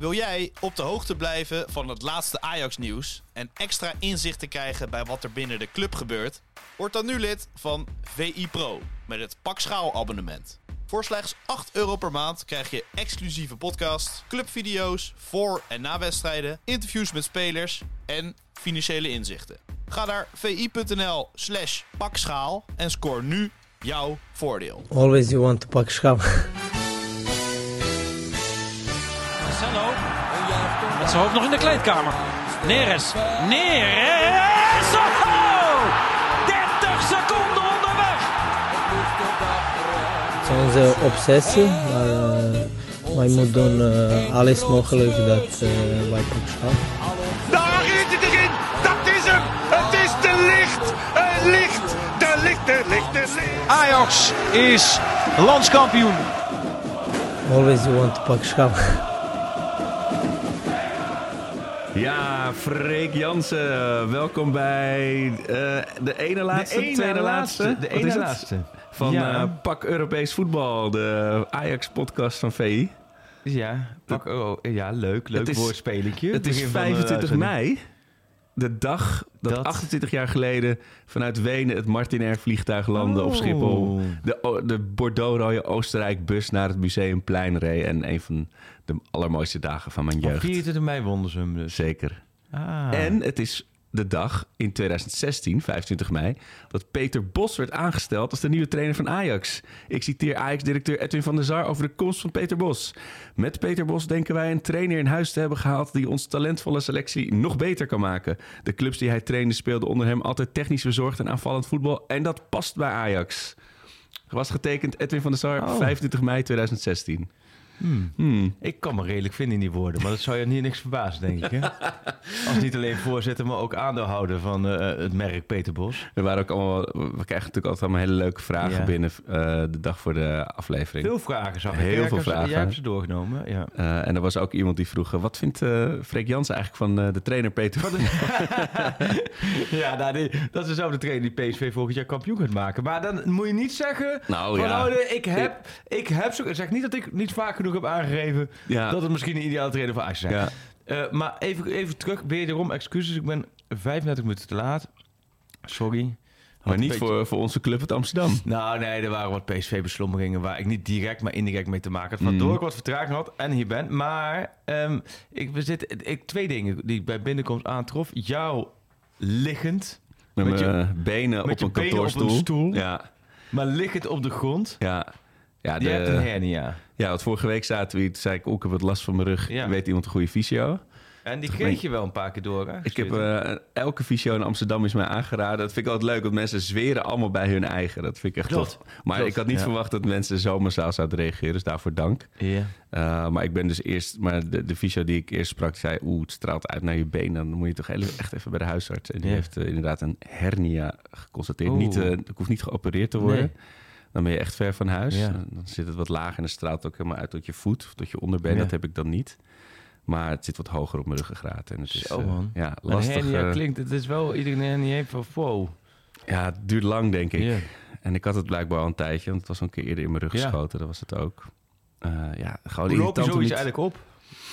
Wil jij op de hoogte blijven van het laatste Ajax-nieuws en extra inzicht te krijgen bij wat er binnen de club gebeurt? Word dan nu lid van VI Pro met het Pak Schaal abonnement. Voor slechts 8 euro per maand krijg je exclusieve podcasts, clubvideo's voor en na wedstrijden, interviews met spelers en financiële inzichten. Ga naar vi.nl slash pakschaal en scoor nu jouw voordeel. Always you want to pak Met zijn hoofd nog in de kleedkamer. Neres. Neres. Oh! 30 seconden onderweg. Het is onze obsessie, maar eh, wij moeten doen eh, alles mogelijk dat eh, wij pak schap. Daar is het erin! Dat is hem! Het is de licht! Het licht! De licht, de licht, de licht! Ajax is landskampioen. Always you want to pak schap. Ja, Freek Jansen, welkom bij eh, de ene laatste, ene tweede laatste, laatste, de ene is het? laatste. van Ja. eh, Pak Europees Voetbal, de Ajax-podcast van VI. Ja, pak, oh, ja leuk, leuk Het is- woordspelletje. Het is van de 25 uitzending. mei, de dag dat, Dat- 28 jaar geleden vanuit Wenen het Martinair vliegtuig landde op Oh. Schiphol. De, de Bordeaux-rode Oostenrijk-bus naar het Museumplein reed en een van de allermooiste dagen van mijn jeugd. 24 mei wonnen ze hem dus. Zeker. Ah. En het is de dag in 2016, 25 mei, dat Peter Bos werd aangesteld als de nieuwe trainer van Ajax. Ik citeer Ajax-directeur Edwin van der Sar over de komst van Peter Bos. Met Peter Bos denken wij een trainer in huis te hebben gehaald die ons talentvolle selectie nog beter kan maken. De clubs die hij trainde speelden onder hem altijd technisch verzorgd en aanvallend voetbal en dat past bij Ajax. Was getekend Edwin van der Sar, Oh. 25 mei 2016. Hmm. Ik kan me redelijk vinden in die woorden, maar dat zou je niet niks verbazen, denk ik. Hè? Als niet alleen voorzitter, maar ook aandeelhouder van eh, het merk Peter Bos. Er waren ook allemaal, we krijgen natuurlijk altijd allemaal hele leuke vragen Ja. binnen eh, de dag voor de aflevering. Veel vragen zag ik. Heel Ja, veel vragen. Jij hebt ze doorgenomen, ja. Eh, en er was ook iemand die vroeg: eh, wat vindt eh Freek Jansen eigenlijk van eh, de trainer Peter? ja, nou, die- dat is dezelfde trainer die PSV volgend jaar kampioen gaat maken. Maar dan moet je niet zeggen... Nou, van, ja. oh, nee, ik heb, ik heb zo... Zeg niet dat ik niet vaak genoeg heb aangegeven... Ja. dat het misschien een ideale trainer voor Ajax is. Ja. Eh, maar even, even terug, wederom excuses. Ik ben 35 minuten te laat. Sorry. maar niet beetje- voor, voor onze club uit Amsterdam. Nou, nee, er waren wat PSV-beslommeringen waar ik niet direct, maar indirect mee te maken had. Waardoor Mm. ik wat vertraging had en hier ben. Maar ehm, ik, we zitten, ik, twee dingen die ik bij binnenkomst aantrof. Jou liggend, Met, Met je- benen met op je een benen op een kantoorstoel. stoel. Ja, maar liggend op de grond. ja. Ja, Je hebt een de, hernia. ja, want vorige week zaten we hier, toen zei ik, oh, ik heb wat last van mijn rug. Ja. Weet iemand een goede fysio? En die kreeg je wel een paar keer door, hè? Ik heb eh, elke fysio in Amsterdam is mij aangeraden. Dat vind ik altijd leuk, want mensen zweren allemaal bij hun eigen. Dat vind ik echt tof. Maar Klopt, ik had niet ja. verwacht dat mensen zo massaal zouden reageren, dus daarvoor dank. Ja. Uh, maar ik ben dus eerst, maar de, de fysio die ik eerst sprak, zei: Oeh, het straalt uit naar je been. Dan moet je toch echt even bij de huisarts. En die Ja. heeft eh, inderdaad een hernia geconstateerd. Oeh. Niet, eh, ik hoef niet geopereerd te worden. Nee. Dan ben je echt ver van huis. Ja. Dan zit het wat lager en dan straalt het ook helemaal uit tot je voet, of tot je onderbeen. Ja. Dat heb ik dan niet. Maar het zit wat hoger op mijn ruggengraat. En het is Zo, eh, ja, een lastig. klinkt, het is wel iedereen een hernia heeft van wow. ja, het duurt lang, denk ik. En ik had het blijkbaar al een tijdje, want het was een keer eerder in mijn rug Ja. geschoten. Dat was het ook. Eh, ja, gewoon Hoe loop je zoiets niet- eigenlijk op?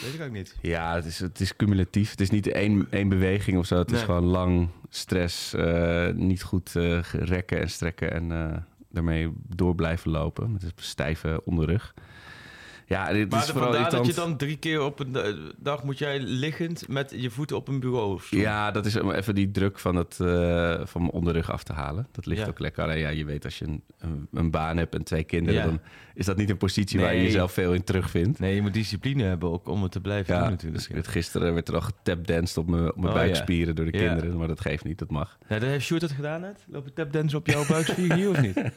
Weet ik ook niet. Ja, het is, het is cumulatief. Het is niet één, één beweging of zo. Het is gewoon lang stress, eh, niet goed rekken en strekken en daarmee door blijven lopen met een stijve onderrug. Ja, dit Maar is vooral vandaar dat je dan drie keer op een dag moet jij liggend met je voeten op een bureau of zo. Ja, dat is om even die druk van, het, eh, van mijn onderrug af te halen. Dat ligt Ja. ook lekker. Alleen ja, je weet als je een, een, een baan hebt en twee kinderen, Ja. dan is dat niet een positie waar je jezelf veel in terugvindt. Nee, je moet discipline hebben ook om het te blijven Ja, doen dus natuurlijk. ik werd gisteren werd er al getapdanced op mijn, op mijn Oh, buikspieren door de kinderen. Maar dat geeft niet, dat mag. Ja, dat heeft Sjoerd het gedaan net? Lopen tapdance op jouw buikspier hier of niet?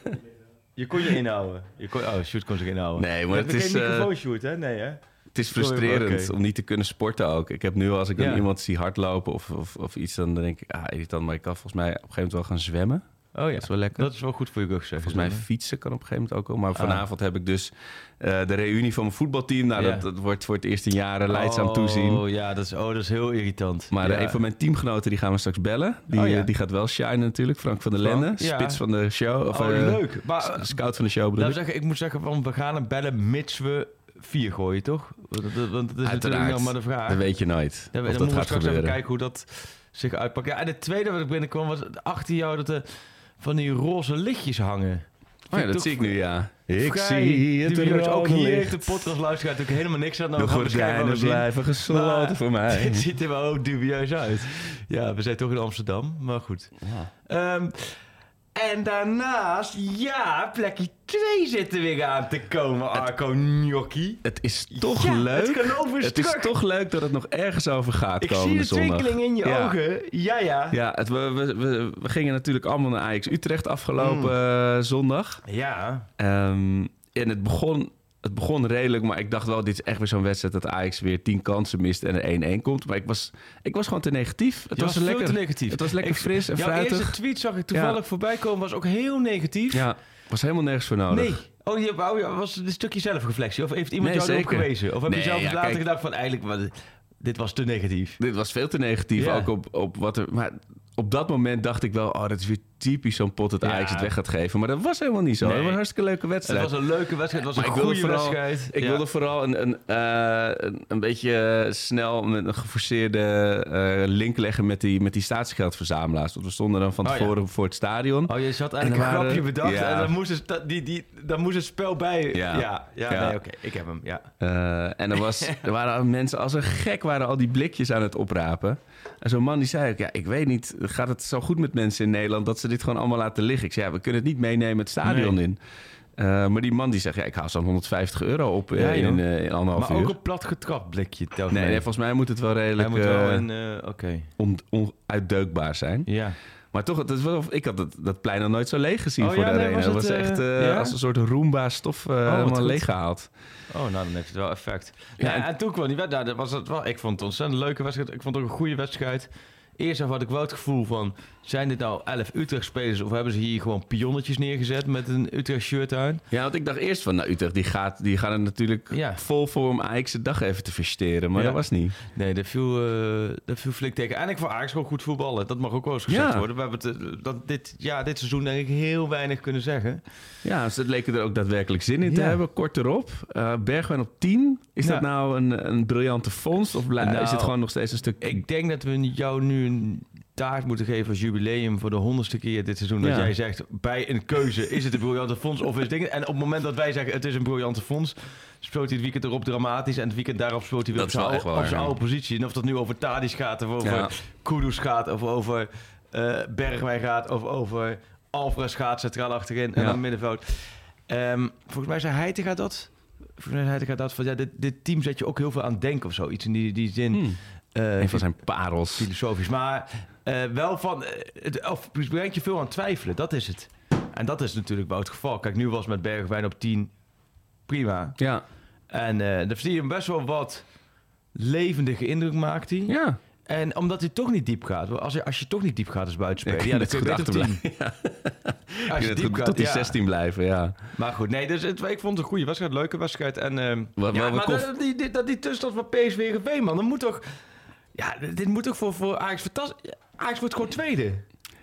Je kon je inhouden. Je kon, oh, Sjoerd kon zich inhouden. Nee, maar Je het hebt is, geen eh, microfoon, Sjoerd, hè? Nee, hè? Het is frustrerend om niet te kunnen sporten ook. Ik heb nu als ik dan Ja. iemand zie hardlopen of, of, of iets, dan denk ik, ah, irritant. Maar ik kan volgens mij op een gegeven moment wel gaan zwemmen. Oh ja, Dat is wel lekker. dat is wel goed voor je rug, zeg. Volgens mij fietsen kan op een gegeven moment ook al. Maar Ah. vanavond heb ik dus eh, de reunie van mijn voetbalteam. Nou, Ja. dat, dat wordt voor het eerst in jaren leidzaam toezien. Oh ja, dat is, oh, dat is heel irritant. Maar ja. eh, een van mijn teamgenoten die gaan we straks bellen. Die, Oh, ja. eh, die gaat wel shinen natuurlijk. Frank van der Lende, ja. spits van de show. Of, Oh, leuk. Maar, scout van de show bedoel Nou, ik. zeggen, ik moet zeggen, van, we gaan hem bellen mits we vier gooien, toch? Want dat, is natuurlijk nog maar de vraag. Dat weet je nooit. Ja, dan dat moeten we straks even kijken hoe dat zich uitpakt. Ja, en het tweede wat ik binnenkwam was achter jou dat er van die roze lichtjes hangen. Oh ja, dat zie ik nu, ja. Ik vrij zie het. Ook hier heeft licht. de podcast luisteraar natuurlijk helemaal niks aan. Nou, De gordijnen blijven gesloten Maar voor mij. Het ziet er wel ook dubieus uit. Ja, we zijn toch in Amsterdam, maar goed. Ehm, en daarnaast, ja, plekje 2 zit er weer aan te komen, Arco Gnocchi. Het is toch Ja, leuk. het is Het is toch leuk dat het nog ergens over gaat Ik zie de twinkeling in je Ja. ogen. Ja, ja. Ja, het, we, we, we, we gingen natuurlijk allemaal naar Ajax Utrecht afgelopen eh, zondag. Ja. Ehm, en het begon, het begon redelijk, maar ik dacht wel, dit is echt weer zo'n wedstrijd dat Ajax weer tien kansen mist en er 1-1 komt. Maar ik was, ik was gewoon te negatief. Het was, was lekker, te negatief. Het was lekker Ik- fris en Jouw fruitig. eerste tweet zag ik toevallig Ja. voorbij komen, was ook heel negatief. Ja, was helemaal nergens voor nodig. Nee. Oh, je, je- was het een stukje zelfreflectie? Of heeft iemand Nee, jou erop gewezen? Of heb Nee, je zelf ja, later kijk. gedacht van eigenlijk, dit was te negatief? Dit was veel te negatief, Ja. ook op, op wat er... Maar op dat moment dacht ik wel, oh, dat is weer typisch zo'n pot dat Ja. Ajax het weg gaat geven. Maar dat was helemaal niet zo. Nee. Het was een hartstikke leuke Het wedstrijd. was een leuke wedstrijd, het was Maar een goede vooral- wedstrijd. Ik Ja. wilde vooral een, een, eh, een, een beetje snel met een geforceerde eh, link leggen met die, met die statiegeldverzamelaars. Want we stonden dan van Oh, ja. tevoren voor het stadion. Oh, je zat En eigenlijk een grapje bedacht en dan moest, het, die, die, dan moest het spel bij. Ja. ja, ja, Ja. nee, oké, ik heb hem, ja. Eh, en er, was, er waren mensen als een gek waren al die blikjes aan het oprapen. En zo'n man die zei ook, ja, ik weet niet, gaat het zo goed met mensen in Nederland dat ze dit gewoon allemaal laten liggen? Ik zei, ja, we kunnen het niet meenemen het stadion Nee. in. Eh, maar die man die zegt, ja, ik haal zo'n 150 euro op eh, Ja, in, eh, in anderhalf Maar uur. ook een plat getrapt blikje. telt nee, volgens mij moet het wel Hij redelijk moet wel een, oké. on- onuitdeukbaar zijn. Ja. Maar toch, het is wel, ik had dat plein nog nooit zo leeg gezien Oh voor ja, de nee, arena. was Het was echt eh, eh, ja? als een soort Roomba stof helemaal goed. leeggehaald. Oh, nou, dan heeft het wel effect. Ja, en- en, toen kwam die wedstrijd. Dat was het wel, ik vond het ontzettend leuke wedstrijd. Ik vond het ook een goede wedstrijd. Eerst had ik wel het gevoel van... zijn dit nou 11 Utrecht-spelers... of hebben ze hier gewoon pionnetjes neergezet met een Utrecht-shirt aan? Ja, want ik dacht eerst van, nou Utrecht, die, gaat, die gaan er natuurlijk Ja. vol voor om Ajax de dag even te feliciteren. Maar Ja. dat was niet. Nee, dat viel, eh, dat viel flink tegen. En ik vond Ajax gewoon goed voetballen. Dat mag ook wel eens gezegd Ja. worden. We hebben het, eh, dat dit, ja, dit seizoen denk ik heel weinig kunnen zeggen. Ja, dus het leken er ook daadwerkelijk zin in te hebben. Kort erop. Eh Bergwijn op 10. Is dat nou een, een briljante vondst? Of Nou, is het gewoon nog steeds een stuk... Ik denk dat we jou nu een taart moeten geven als jubileum voor de honderdste keer dit seizoen. Dat jij zegt, bij een keuze, is het een briljante fonds of is het ding? En op het moment dat wij zeggen, het is een briljante fonds, speelt hij het weekend erop dramatisch. En het weekend daarop speelt hij weer op zijn, wel op waar, zijn ja. oude positie. En of dat nu over Tadic gaat, of over Ja. Kudus gaat, of over eh, Bergwijn gaat, of over Alvarez gaat, centraal achterin en dan middenveld. Ehm, volgens mij zei Heitinga gaat dat. Volgens mij zei Heitinga dat van, ja, dit, dit team zet je ook heel veel aan denken of zo. Iets in die, die zin. Hmm, een van zijn parels. filosofisch. Maar eh, wel van. eh, of brengt je veel aan twijfelen, dat is het. En dat is natuurlijk wel het geval. Kijk, nu was met Bergwijn op 10 prima. Ja, En eh dan zie je hem best wel wat levendige indruk maakt hij. ja. En omdat hij toch niet diep gaat. Als je, als je toch niet diep gaat als buitenspeler, ja, dan kun je beter op 10. achterblijven. Als Je diep goed gaat, tot die ja. 16 blijven, ja. Maar goed, nee, dus het, ik vond het een goede wedstrijd, leuke wedstrijd. En, Wat- ja, wat- maar dat, die, die, dat, die tussenstand van PSV en man, dat moet toch... Ja, dit moet toch voor, voor Ajax fantastisch... Ajax wordt gewoon tweede.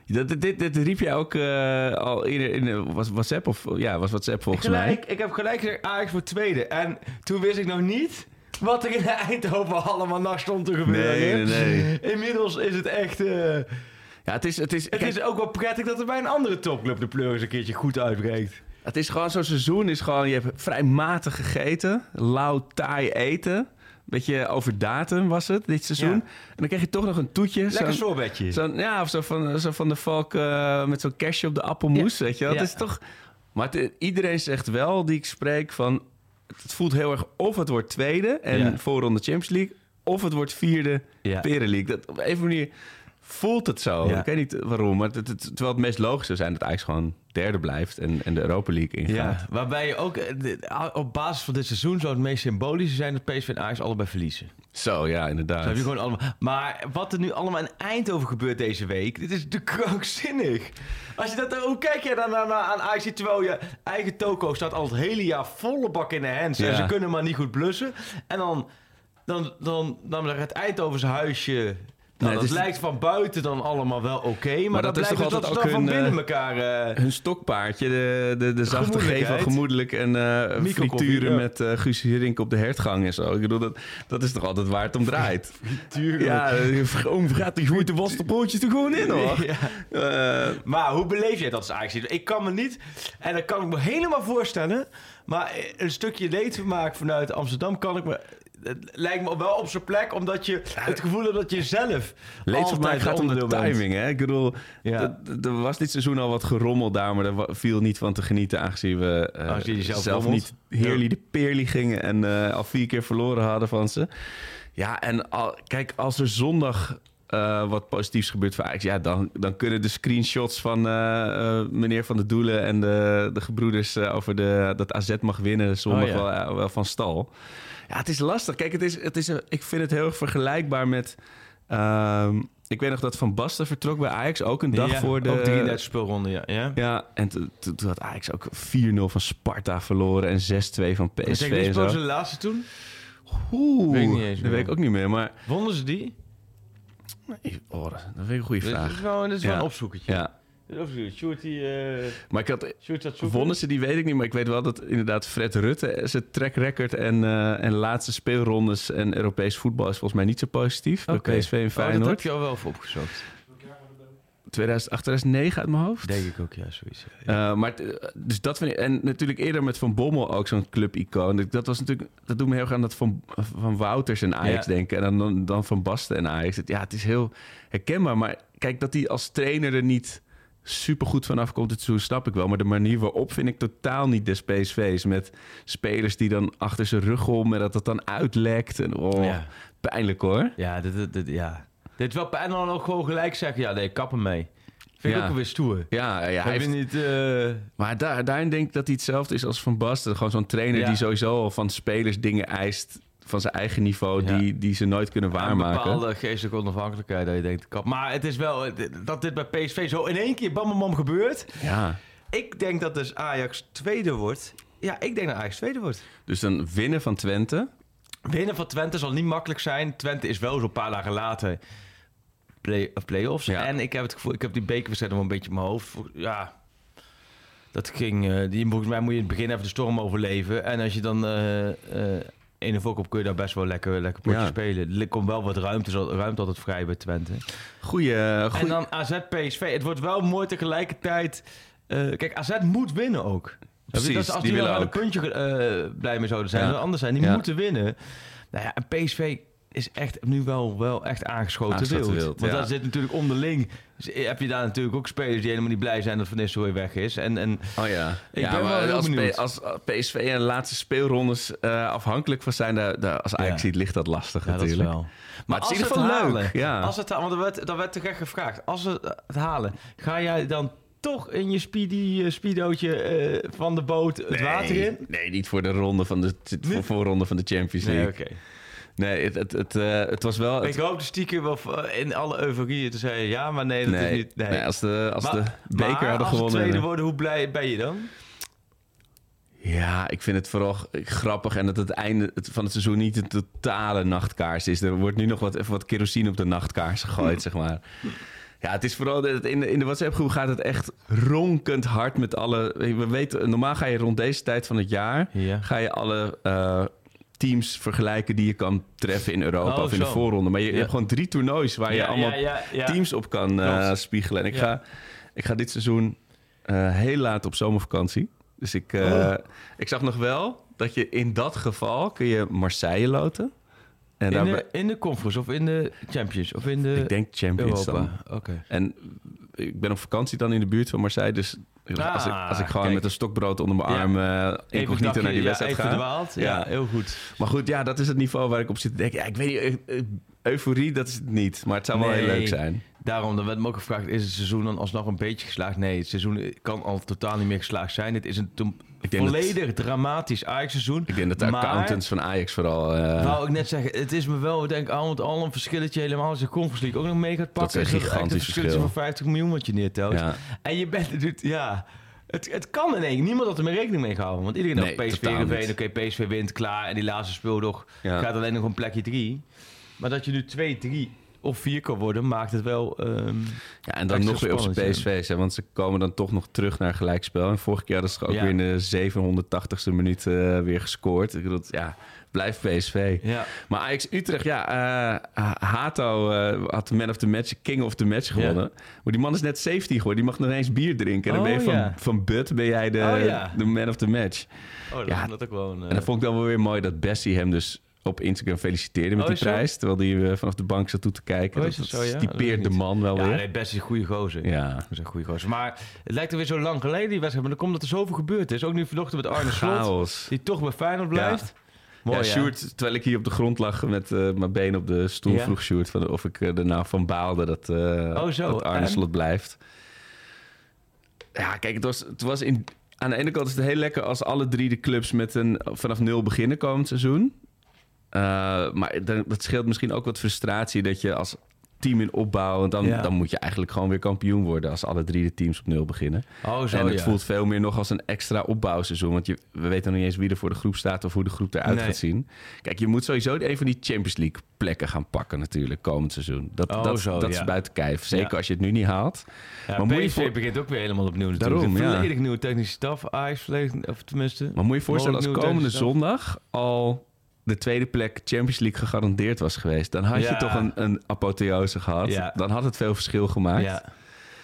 Dat, dit, dit, dit riep jij ook eh, al in eh, was WhatsApp of ja, was WhatsApp volgens gelijk, mij. Ik heb gelijk gezegd Ajax wordt tweede. En toen wist ik nog niet wat er in Eindhoven allemaal nog stond te gebeuren. Nee, nee, Inmiddels is het echt... eh, Ja, het is, het is, het kijk, is ook wel prettig dat er bij een andere topclub de pleur eens een keertje goed uitbreekt. het is gewoon zo'n seizoen is gewoon je hebt vrij matig gegeten, lauw taai eten. Beetje over datum was het dit seizoen. Ja. En dan krijg je toch nog een toetje. Lekker sorbetje. Zo'n, ja, of zo van, zo van de Valk eh, met zo'n kerstje op de appelmoes, weet je wel. Ja. Het is toch... Maar het- iedereen zegt wel, die ik spreek, van... Het voelt heel erg of het wordt tweede en voorronde Champions League... of het wordt vierde Ja. Peren League. Dat, op een manier voelt het zo. Ja. Ik weet niet waarom, maar het, het- terwijl het meest logisch zou zijn... dat Ajax gewoon derde blijft en, en de Europa League ingaat. Ja, waarbij je ook eh, op basis van dit seizoen zou het meest symbolische zijn dat PSV en Ajax allebei verliezen. Zo, ja, inderdaad. heb je gewoon allemaal. Maar wat er nu allemaal in Eindhoven gebeurt deze week, dit is de krankzinnig. Als je dat, hoe kijk jij dan naar, aan Ajax terwijl je eigen toko staat al het hele jaar volle bak in de hands en ze kunnen maar niet goed blussen. En dan, dan, dan, dan, dan het Eindhovense huisje Nou, het dat lijkt van buiten dan allemaal wel oké, maar, dat dat, is toch dus altijd dat ze dan ook van hun, binnen eh, elkaar... eh, Hun stokpaardje, de, de, de zachte G van gemoedelijk en Microkoffie, frituren ja. met eh Guus Hiddink op de hertgang en zo. Ik bedoel, dat, dat is toch altijd waar het om draait. Ja, oom gaat die gooit de waste pootjes er gewoon in hoor. Ja. Maar hoe beleef jij dat als Ajax? Ik kan me niet, en dat kan ik me helemaal voorstellen, maar een stukje leedvermaak vanuit Amsterdam kan ik me... Het lijkt me wel op zijn plek, omdat je het gevoel hebt dat je zelf altijd gaat om de timing, hè? Ik bedoel, Ja. er was dit seizoen al wat gerommel daar, maar er wa- viel niet van te genieten, aangezien we eh, je zelf niet heerly de peerly gingen en eh, al vier keer verloren hadden van ze. Ja, en al, kijk, als er zondag eh, wat positiefs gebeurt voor Ajax, ja, dan, dan kunnen de screenshots van meneer Van de Doelen en de, de gebroeders over de, dat AZ mag winnen zondag Oh, ja. wel, wel van stal. Ja, het is lastig. Kijk, het is, het is, een- ik vind het heel erg vergelijkbaar met... ehm, ik weet nog dat Van Basten vertrok bij Ajax, ook een dag Ja, voor de... Ook 33 speelronde, ja. ja. Ja, en to- to- toen had Ajax ook 4-0 van Sparta verloren en 6-2 van PSV wie zo. de laatste toen? Oeh, Weet ik niet eens dat weet ik ook niet meer, maar... Wonnen ze die? Oh, dat vind ik een goede Dit vraag. is wel, dit is wel Ja. een opzoekertje. Ja, Sjoerd die... eh, maar ik had... Dat. Wonnen ze die, weet ik niet. Maar ik weet wel dat inderdaad Fred Rutte... zijn track record en, eh, en laatste speelrondes en Europees voetbal... is volgens mij niet zo positief. Bij PSV en Oh, dat Feyenoord. heb je al wel voor opgezocht. 2008, 2009 uit mijn hoofd. Denk ik ook, ja, zoiets. ja. Eh, maar dus dat vind ik, en natuurlijk eerder met Van Bommel ook zo'n club-icoon. Dat was natuurlijk, dat doet me heel erg aan dat van, van Wouters en Ajax Ja. denken. En dan- dan, van Basten en Ajax. Ja, het is heel herkenbaar. Maar kijk, dat hij als trainer er niet super goed vanaf komt, het zo snap ik wel. Maar de manier waarop vind ik totaal niet des PSV's. Met spelers die dan achter zijn rug om en dat het dan uitlekt. En, oh, Ja. pijnlijk hoor. Ja, dit, dit, dit- ja. Dit is wel en dan ook gewoon gelijk zeggen, ja, nee, kap hem mee. Vind ik Ja. ook weer stoer. Ja, ja hij heeft, niet... eh, Maar daar, daarin denk ik dat hij hetzelfde is als Van Basten. Gewoon zo'n trainer Ja. die sowieso al van spelers dingen eist van zijn eigen niveau... Ja. Die, die ze nooit kunnen Een waarmaken. bepaalde geestelijke onafhankelijkheid dat je denkt. Maar het is wel, dat dit bij PSV zo in één keer bam bam bam gebeurt. Ja, Ik denk dat dus Ajax tweede wordt. Ja, ik denk dat Ajax tweede wordt. dus dan winnen van Twente. Winnen van Twente zal niet makkelijk zijn. Twente is wel zo'n paar dagen later play, of play-offs. Ja. En ik heb het gevoel, ik heb die bekerwedstrijd nog een beetje in mijn hoofd. Ja, dat ging... eh, die, volgens mij moet je in het begin even de storm overleven. En als je dan... eh eh ene volk op kun je daar best wel lekker, lekker potje Ja. spelen. Er komt wel wat ruimte, zo- ruimte altijd vrij bij Twente. Goeie, En goeie... dan AZ PSV. Het wordt wel mooi tegelijkertijd. eh, kijk, AZ moet winnen ook. Precies, dat is als die die, willen wel een puntje eh, blij mee zouden zijn. Ja. Anders zijn, die moeten winnen. Nou ja, en PSV is echt nu wel, wel echt aangeschoten, Aangeschoten wild. wild, Want ja. daar zit natuurlijk onderling. Dus heb je daar natuurlijk ook spelers die helemaal niet blij zijn dat Van Nistelrooy weg is. En, en Oh ja, Ik ja ben wel maar heel als. P- als PSV en de laatste speelrondes eh, afhankelijk van zijn... Daar, daar, als Ajax Ja. ziet, ligt dat lastig ja, dat is natuurlijk. wel. Maar het is in ieder geval leuk. halen, Ja. Als het, want er werd, dat werd toch echt gevraagd. Als ze het halen, ga jij dan toch in je speedy, eh, speedootje eh, van de boot het water in? Nee, niet voor de ronde van de, voor voorronde van de Champions League. Nee, oké. Nee, het, het, het, eh, het was wel... Ik Het, hoopte stiekem wel in alle euforie te zeggen ja, maar nee, dat nee, is niet. Nee. nee, als de, als Maar- de beker maar hadden als gewonnen... ze tweede eh, worden, hoe blij ben je dan? Ja, ik vind het vooral grappig en dat het einde van het seizoen niet een totale nachtkaars is. Er wordt nu nog wat, even wat kerosine op de nachtkaars gegooid, zeg maar. Ja, het is vooral dat in de, in de WhatsApp-groep gaat het echt ronkend hard met alle. We weten, normaal ga je rond deze tijd van het jaar Ja. ga je alle eh, teams vergelijken die je kan treffen in Europa Oh, of in de voorronde. Maar je, hebt gewoon drie toernoois waar je allemaal teams op kan eh, spiegelen. En ik, ga, ik ga dit seizoen eh, heel laat op zomervakantie. Dus ik, eh, Oh. ik zag nog wel dat je in dat geval kun je Marseille loten. En In daarbij, de, in de conference of in de Champions of in de ik denk Champions Europa. dan. Oké. En ik ben op vakantie dan in de buurt van Marseille. Dus als, ik, als ik gewoon kijk. met een stokbrood onder mijn Ja. arm eh Even incognito naar die ja, wedstrijd ga. verdwaald. Ja, Ja. heel goed. Maar goed, ja, dat is het niveau waar ik op zit te denken. Ja, ik weet niet, eh, eh, euforie, dat is het niet. Maar het zou wel heel leuk zijn. Daarom, dan werd me ook gevraagd, is het seizoen dan alsnog een beetje geslaagd? Nee, het seizoen kan al totaal niet meer geslaagd zijn. Het is een to- Ik denk dat- volledig dramatisch Ajax-seizoen. Ik denk dat de Maar- accountants van Ajax vooral... eh, Wou ik net zeggen, het is me wel, ik denk al met al een verschilletje helemaal als de Conference League ook nog mee gaat pakken. is een gigantisch een verschil. van 50 miljoen wat je neertelt. ja. En je bent natuurlijk, ja, het, het kan in één. Niemand had er meer rekening mee gehouden. Want iedereen Nee, dacht PSV oké, PSV wint, klaar. En die laatste speeldag Ja. gaat alleen nog om plekje drie. Maar dat je nu 2-3 of vier kan worden, maakt het wel... ehm, Ja, en dan nog weer op. PSV's. Hè, want ze komen dan toch nog terug naar gelijkspel. En vorig jaar hadden ze ook Ja. weer in de 780ste minuut eh, weer gescoord. Ik bedoel, ja, blijf PSV. ja. Maar Ajax Utrecht, ja, eh, Hato eh, had de man of the match, king of the match gewonnen. Maar die man is net 17 geworden. Die mag nog eens bier drinken. En dan Oh, ben je van, ja. van Bud ben jij de, Oh, de man of the match. Oh, dat Ja, dat ook wel een... En dat vond ik dan wel weer mooi dat Bessie hem dus op Instagram feliciteerde met Oh, die prijs. Terwijl hij eh, vanaf de bank zat toe te kijken. Oh, dat dat zo, ja? Dat typeert de man wel ja, weer. nee, best is een goede gozer. Ja. Dat is een goede gozer. Maar het lijkt er weer zo lang geleden, die wedstrijd. Maar dan komt dat er zoveel gebeurd is. Ook nu vanochtend met Arne Slot. Die toch bij Feyenoord blijft. Mooi, ja, hè? Sjoerd, terwijl ik hier op de grond lag met eh, mijn benen op de stoel, Ja. vroeg Sjoerd van of ik eh, er nou van baalde dat, eh Oh, zo. dat Arne? Slot blijft. Ja, kijk, het was, het was in, aan de ene kant is het heel lekker als alle drie de clubs met een vanaf nul beginnen komend seizoen. Eh, maar dat scheelt misschien ook wat frustratie dat je als team in opbouw, dan, Ja. dan moet je eigenlijk gewoon weer kampioen worden als alle drie de teams op nul beginnen. Oh, zo, en het ja. voelt veel meer nog als een extra opbouwseizoen. Want je, we weten nog niet eens wie er voor de groep staat of hoe de groep eruit Nee. gaat zien. Kijk, je moet sowieso een van die Champions League plekken gaan pakken natuurlijk komend seizoen. Dat, Oh, dat, zo, dat ja. is buiten kijf. Zeker als je het nu niet haalt. Maar moet je voor- begint ook weer helemaal opnieuw natuurlijk. Daarom, ja. volledig nieuwe technische staf. Ajax of tenminste... Maar moet je je voorstellen als komende zondag al de tweede plek Champions League gegarandeerd was geweest. Dan had je toch een, een apotheose gehad. Ja. Dan had het veel verschil gemaakt. Ja.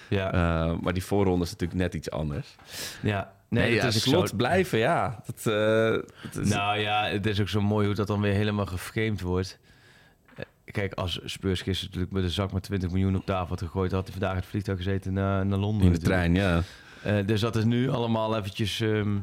Ja. Eh, maar die voorronde is natuurlijk net iets anders. ja. Nee, ja, is slot zo. blijven, ja. Dat, eh, dat is- Nou ja, het is ook zo mooi hoe dat dan weer helemaal geframed wordt. Eh, Kijk, als Spurs gisteren natuurlijk met een zak met 20 miljoen op tafel had gegooid... had hij vandaag het vliegtuig gezeten naar, naar Londen. in de natuurlijk. trein, ja. Dus dat is nu allemaal eventjes... ehm,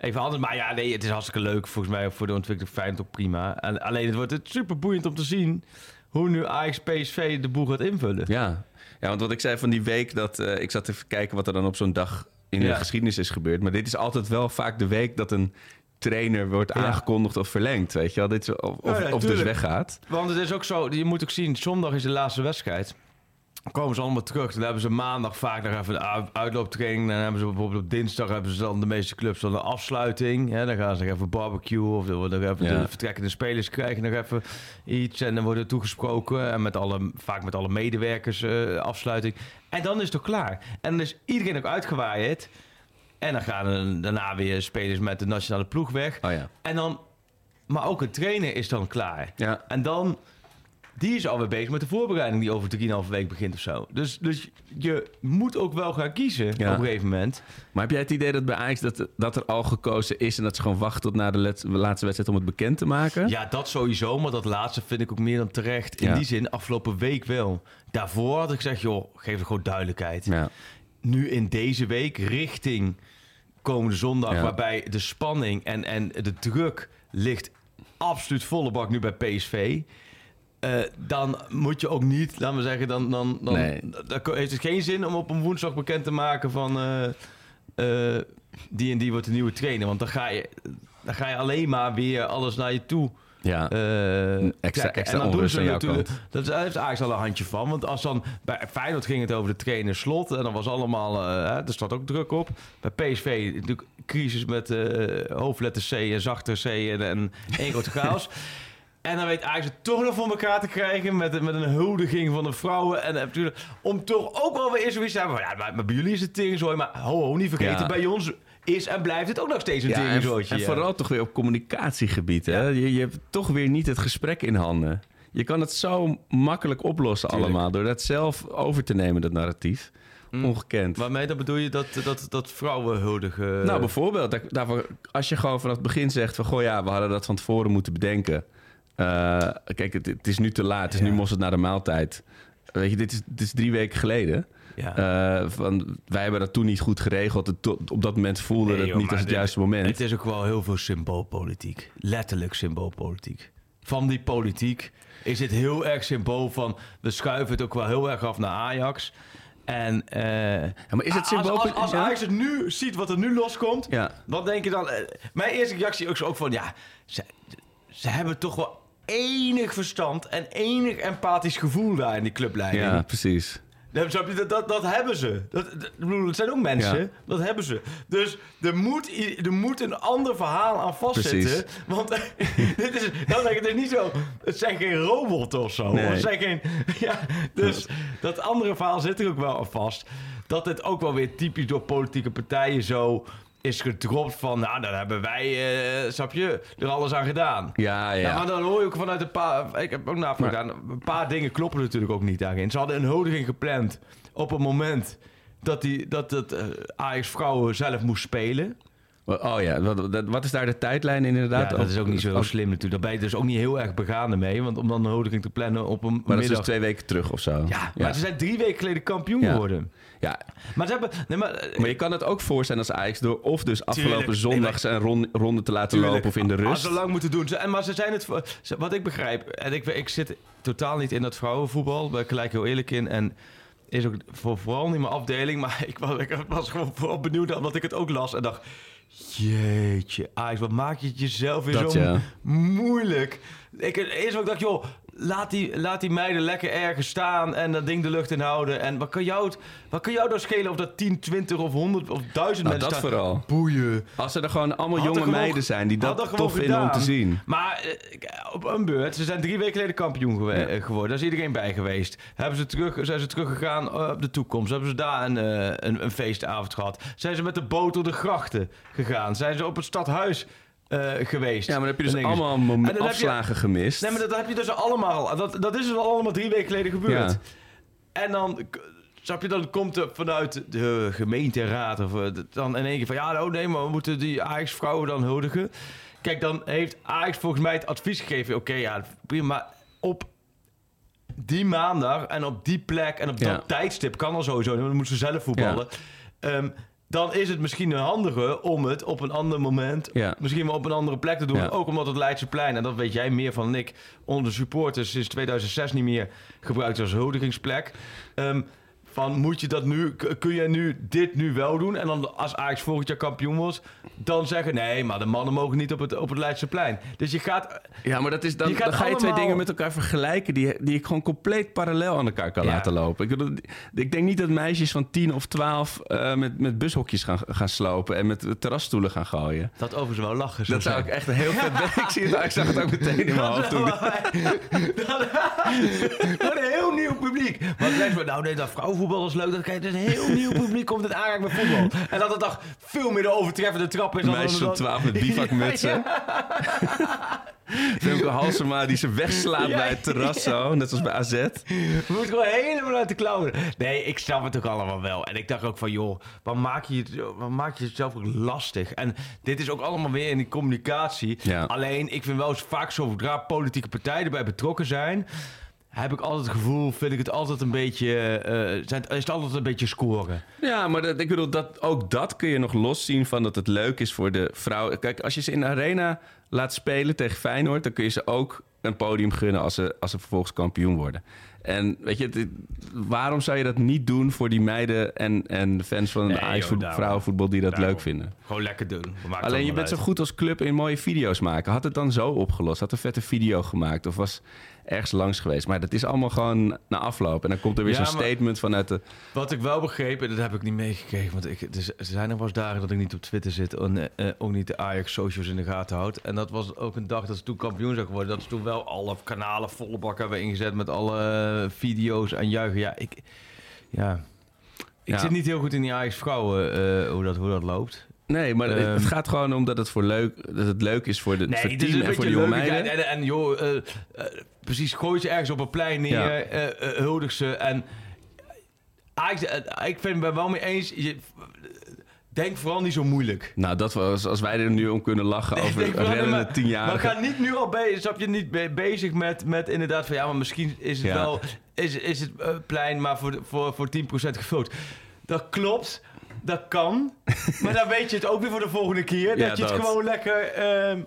even anders. Maar ja, nee, het is hartstikke leuk. Volgens mij voor de ontwikkeling Feyenoord ook prima. En, alleen het wordt het super boeiend om te zien... hoe nu Ajax PSV de boel gaat invullen. Ja. ja, want wat ik zei van die week, dat eh, ik zat even kijken wat er dan op zo'n dag in de geschiedenis is gebeurd. Maar dit is altijd wel vaak de week dat een trainer wordt Ja. aangekondigd of verlengd. Weet je wel? Dit of, of, Ja, ja, of dus weggaat. Want het is ook zo, je moet ook zien, zondag is de laatste wedstrijd. Komen ze allemaal terug. Dan hebben ze maandag vaak nog even de uitlooptraining. Dan hebben ze bijvoorbeeld op dinsdag hebben ze dan de meeste clubs dan de afsluiting. Ja, dan gaan ze nog even barbecue of dan worden even Ja. de vertrekkende spelers krijgen nog even iets. En dan worden er toegesproken. En met alle, vaak met alle medewerkers eh, afsluiting. En dan is het toch klaar. En dan is iedereen ook uitgewaaid. En dan gaan er daarna weer spelers met de nationale ploeg weg. Oh ja. En dan, maar ook een trainer is dan klaar. Ja. En dan, die is alweer bezig met de voorbereiding die over 3,5 week begint of zo. Dus, dus je moet ook wel gaan kiezen Ja. op een gegeven moment. Maar heb jij het idee dat bij Ajax dat, dat er al gekozen is... en dat ze gewoon wachten tot na de let- laatste wedstrijd om het bekend te maken? Ja, dat sowieso, maar dat laatste vind ik ook meer dan terecht. In Ja. die zin, afgelopen week wel. Daarvoor had ik gezegd, joh, geef er gewoon duidelijkheid. Ja. Nu in deze week richting komende zondag, waarbij de spanning en, en de druk ligt absoluut volle bak nu bij PSV. Eh, dan moet je ook niet, laten we zeggen, dan, dan, dan, Nee. dan heeft het geen zin om op een woensdag bekend te maken van eh, eh, die en die wordt de nieuwe trainer. Want dan ga je, dan ga je alleen maar weer alles naar je toe ja. extra- extra en dan doen ze natuurlijk. Dat is- daar heeft Ajax al een handje van. Want als dan bij Feyenoord ging het over de trainer slot. En dan was allemaal. er staat ook druk op. Bij PSV natuurlijk crisis met hoofdletter C en zachte C en, en één grote chaos. En dan weet Ajax het toch nog voor elkaar te krijgen met, met een huldiging van de vrouwen. En eh, natuurlijk, om toch ook wel weer eens zoiets te hebben van... Ja, maar, maar bij jullie is het tegenzooi. Maar ho, ho, niet vergeten, Ja. bij ons is en blijft het ook nog steeds een Ja, en, vooral toch weer op communicatiegebied. Hè? Ja. Je, je hebt toch weer niet het gesprek in handen. Je kan het zo makkelijk oplossen Tuurlijk. allemaal... door dat zelf over te nemen, dat narratief. Ongekend. Waarmee dan bedoel je dat, dat, dat vrouwen huldigen? Nou, bijvoorbeeld, daar- daarvoor, als je gewoon vanaf het begin zegt van... goh ja, we hadden dat van tevoren moeten bedenken. Eh, kijk, het, het is nu te laat. Het is Ja. nu mosterd na de maaltijd. Weet je, dit is, dit is drie weken geleden. ja. Eh, van, wij hebben dat toen niet goed geregeld. Het, op dat moment voelde Nee, het joh, niet als het dit- juiste moment. Het is ook wel heel veel symboolpolitiek. Letterlijk symboolpolitiek. Van die politiek is dit heel erg symbool van... we schuiven het ook wel heel erg af naar Ajax. En, eh, Ja, maar is het symbool... als, als ja? Ajax het nu ziet wat er nu loskomt... Ja. wat denk je dan? mijn eerste reactie ook zo ook van... ja, ze, ze hebben toch wel enig verstand... en enig empathisch gevoel daar in die clubleiding. Ja, precies. Dat, dat, dat, hebben ze. Dat, dat, ik bedoel, het zijn ook mensen. Ja. Dat hebben ze. Dus er moet, er moet een ander verhaal aan vastzitten. Precies. Want dit is, dan zeg ik, het is niet zo... Het zijn geen robots of zo. Nee. Het zijn geen... Ja, dus dat andere verhaal zit er ook wel aan vast. Dat het ook wel weer typisch door politieke partijen zo is gedropt van... Nou, dan hebben wij, eh snap je, er alles aan gedaan. Ja, ja. Ja, maar dan hoor je ook vanuit een paar... Ik heb ook navraag gedaan. Een paar dingen kloppen natuurlijk ook niet daarin. Ze hadden een huldiging gepland op het moment dat, die, dat het eh, Ajax vrouwen zelf moest spelen. Oh ja, wat, dat- wat is daar de tijdlijn in inderdaad? Ja, dat is ook niet zo slim natuurlijk. Daar ben je dus ook niet heel erg begaan mee. Want om dan een huldiging te plannen op een Maar dat is middag... dus twee weken terug of zo. Ja, maar ze zijn drie weken geleden kampioen Ja. geworden. Ja, Maar ze hebben... Nee, maar, eh, maar je kan het ook voorstellen als Ajax door of dus afgelopen Tuurlijk. zondag zijn ron- ronde te laten Tuurlijk. lopen of in de Als rust. ze lang moeten doen. Ze- En, maar ze zijn het... Wat ik begrijp... En ik, ik zit totaal niet in dat vrouwenvoetbal. Daar ben ik gelijk heel eerlijk in. En is ook voor, vooral niet mijn afdeling. Maar ik was, ik was gewoon vooral benieuwd omdat ik het ook las. En dacht... Jeetje, Ajax, wat maak je het jezelf weer Dat zo ja. moeilijk. Ik, eerst ik dacht, joh, laat die, laat die meiden lekker ergens staan en dat ding de lucht in houden. En wat kan jou, wat kan jou dan schelen of dat 10, 20 of 100 of 1000 Nou, mensen dat staan? vooral. Boeien. Als er dan gewoon allemaal Had jonge gewoon- meiden zijn die dat tof vinden om te zien. Maar eh, op een beurt, ze zijn drie weken geleden kampioen gewe- eh, geworden. Daar is iedereen bij geweest. Hebben ze terug, zijn ze teruggegaan eh, op de toekomst? Hebben ze daar een, een, een feestavond gehad? Zijn ze met de boot door de grachten gegaan? Zijn ze op het stadhuis eh, geweest? Ja, maar dan heb je dus allemaal mom- En je- afslagen gemist. Nee, maar dat heb je dus allemaal. Dat, dat is dus allemaal drie weken geleden gebeurd. Ja. En dan, snap je, dan komt er vanuit de gemeenteraad of eh, dan in één keer van ja, nou nee, maar we moeten die Ajax-vrouwen dan huldigen. Kijk, dan heeft Ajax volgens mij het advies gegeven. Oké, ja, prima, maar op die maandag en op die plek en op Ja. dat tijdstip kan al sowieso. Dan moeten ze zelf voetballen. Ehm, dan is het misschien een handige om het op een ander moment, Ja. misschien wel op een andere plek te doen. Ja. Ook omdat het Leidseplein, en dat weet jij meer van dan ik, onder supporters sinds 2006 niet meer gebruikt als huldigingsplek. Ehm, van moet je dat nu, kun je nu dit nu wel doen? En dan als Ajax volgend jaar kampioen wordt, dan zeggen nee, maar de mannen mogen niet op het, op het Leidseplein. Dus je gaat, Ja, maar dat is dan, Je dan ga je twee dingen met elkaar vergelijken die, die ik gewoon compleet parallel aan elkaar kan Ja. laten lopen. Ik, ik denk niet dat meisjes van 10 of 12 eh, met, met bushokjes gaan, gaan slopen en met terrasstoelen gaan gooien. dat overigens wel lachen. Dat zou ik echt een heel vet... ik, zie het, ik zag het ook meteen in mijn hoofd toen. Wat een heel nieuw publiek. Want mensen nou nee, dat vrouwenvoetbal is leuk. Dat kijk, is een heel nieuw publiek komt het aanraken met voetbal. En dat het toch veel meer de overtreffende trap is. dan- Meisjes van dan- 12 met bivakmutsen. Femke Halsema die ze wegslaat Ja. bij het terras zo, net als bij AZ. We moeten gewoon helemaal uit de klauwen. Nee, ik snap het ook allemaal wel. En ik dacht ook van, joh, wat maak je het, wat maak je het zelf ook lastig? En dit is ook allemaal weer in die communicatie. Ja. Alleen, ik vind wel eens vaak zodra politieke partijen erbij betrokken zijn... heb ik altijd het gevoel, vind ik het altijd een beetje... eh, zijn, is het altijd een beetje scoren. Ja, maar dat, ik bedoel, dat, ook dat kun je nog loszien van dat het leuk is voor de vrouwen. Kijk, als je ze in de arena laat spelen tegen Feyenoord... dan kun je ze ook een podium gunnen als ze, als ze vervolgens kampioen worden. En weet je, het- waarom zou je dat niet doen voor die meiden en, en de fans van Nee, de joh, vrouwenvoetbal die dat Daarom. leuk vinden? Gewoon lekker doen. Het Alleen je bent zo goed als club in mooie video's maken. Had het dan zo opgelost? Had een vette video gemaakt? Of was ergens langs geweest? Maar dat is allemaal gewoon na afloop. En dan komt er weer Ja, zo'n statement vanuit de... Wat ik wel begreep, en dat heb ik niet meegekregen, want ik, er zijn nog wel eens dagen dat ik niet op Twitter zit en eh, ook niet de Ajax socials in de gaten houd. En dat was ook een dag dat ze toen kampioen zijn geworden. Dat ze toen wel alle kanalen volle bak hebben ingezet met alle eh, video's en juichen. Ja, ik, ja. ik Ja. zit niet heel goed in die Ajax vrouwen, eh, hoe, dat, hoe dat loopt. Nee, maar het- Ehm. het gaat gewoon om dat het, voor leuk, dat het leuk is voor, de, voor het het is team en voor de jonge meiden. En, en, en joh, eh, eh, precies, gooi ze ergens op een plein neer, Ja. eh, huldig ze. En ik vind het wel mee eens, je, denk vooral niet zo moeilijk. Nou, dat was als wij er nu om kunnen lachen Nee, over niet, reddende maar- tienjarigen. Maar ga niet nu al bezig, snap je, niet be- bezig met, met inderdaad van ja, maar misschien is het Ja. wel, is, is het plein maar voor, voor, voor 10% gevuld. Dat klopt, dat kan, maar dan weet je het ook weer voor de volgende keer. Dat je het dat. gewoon lekker, ehm,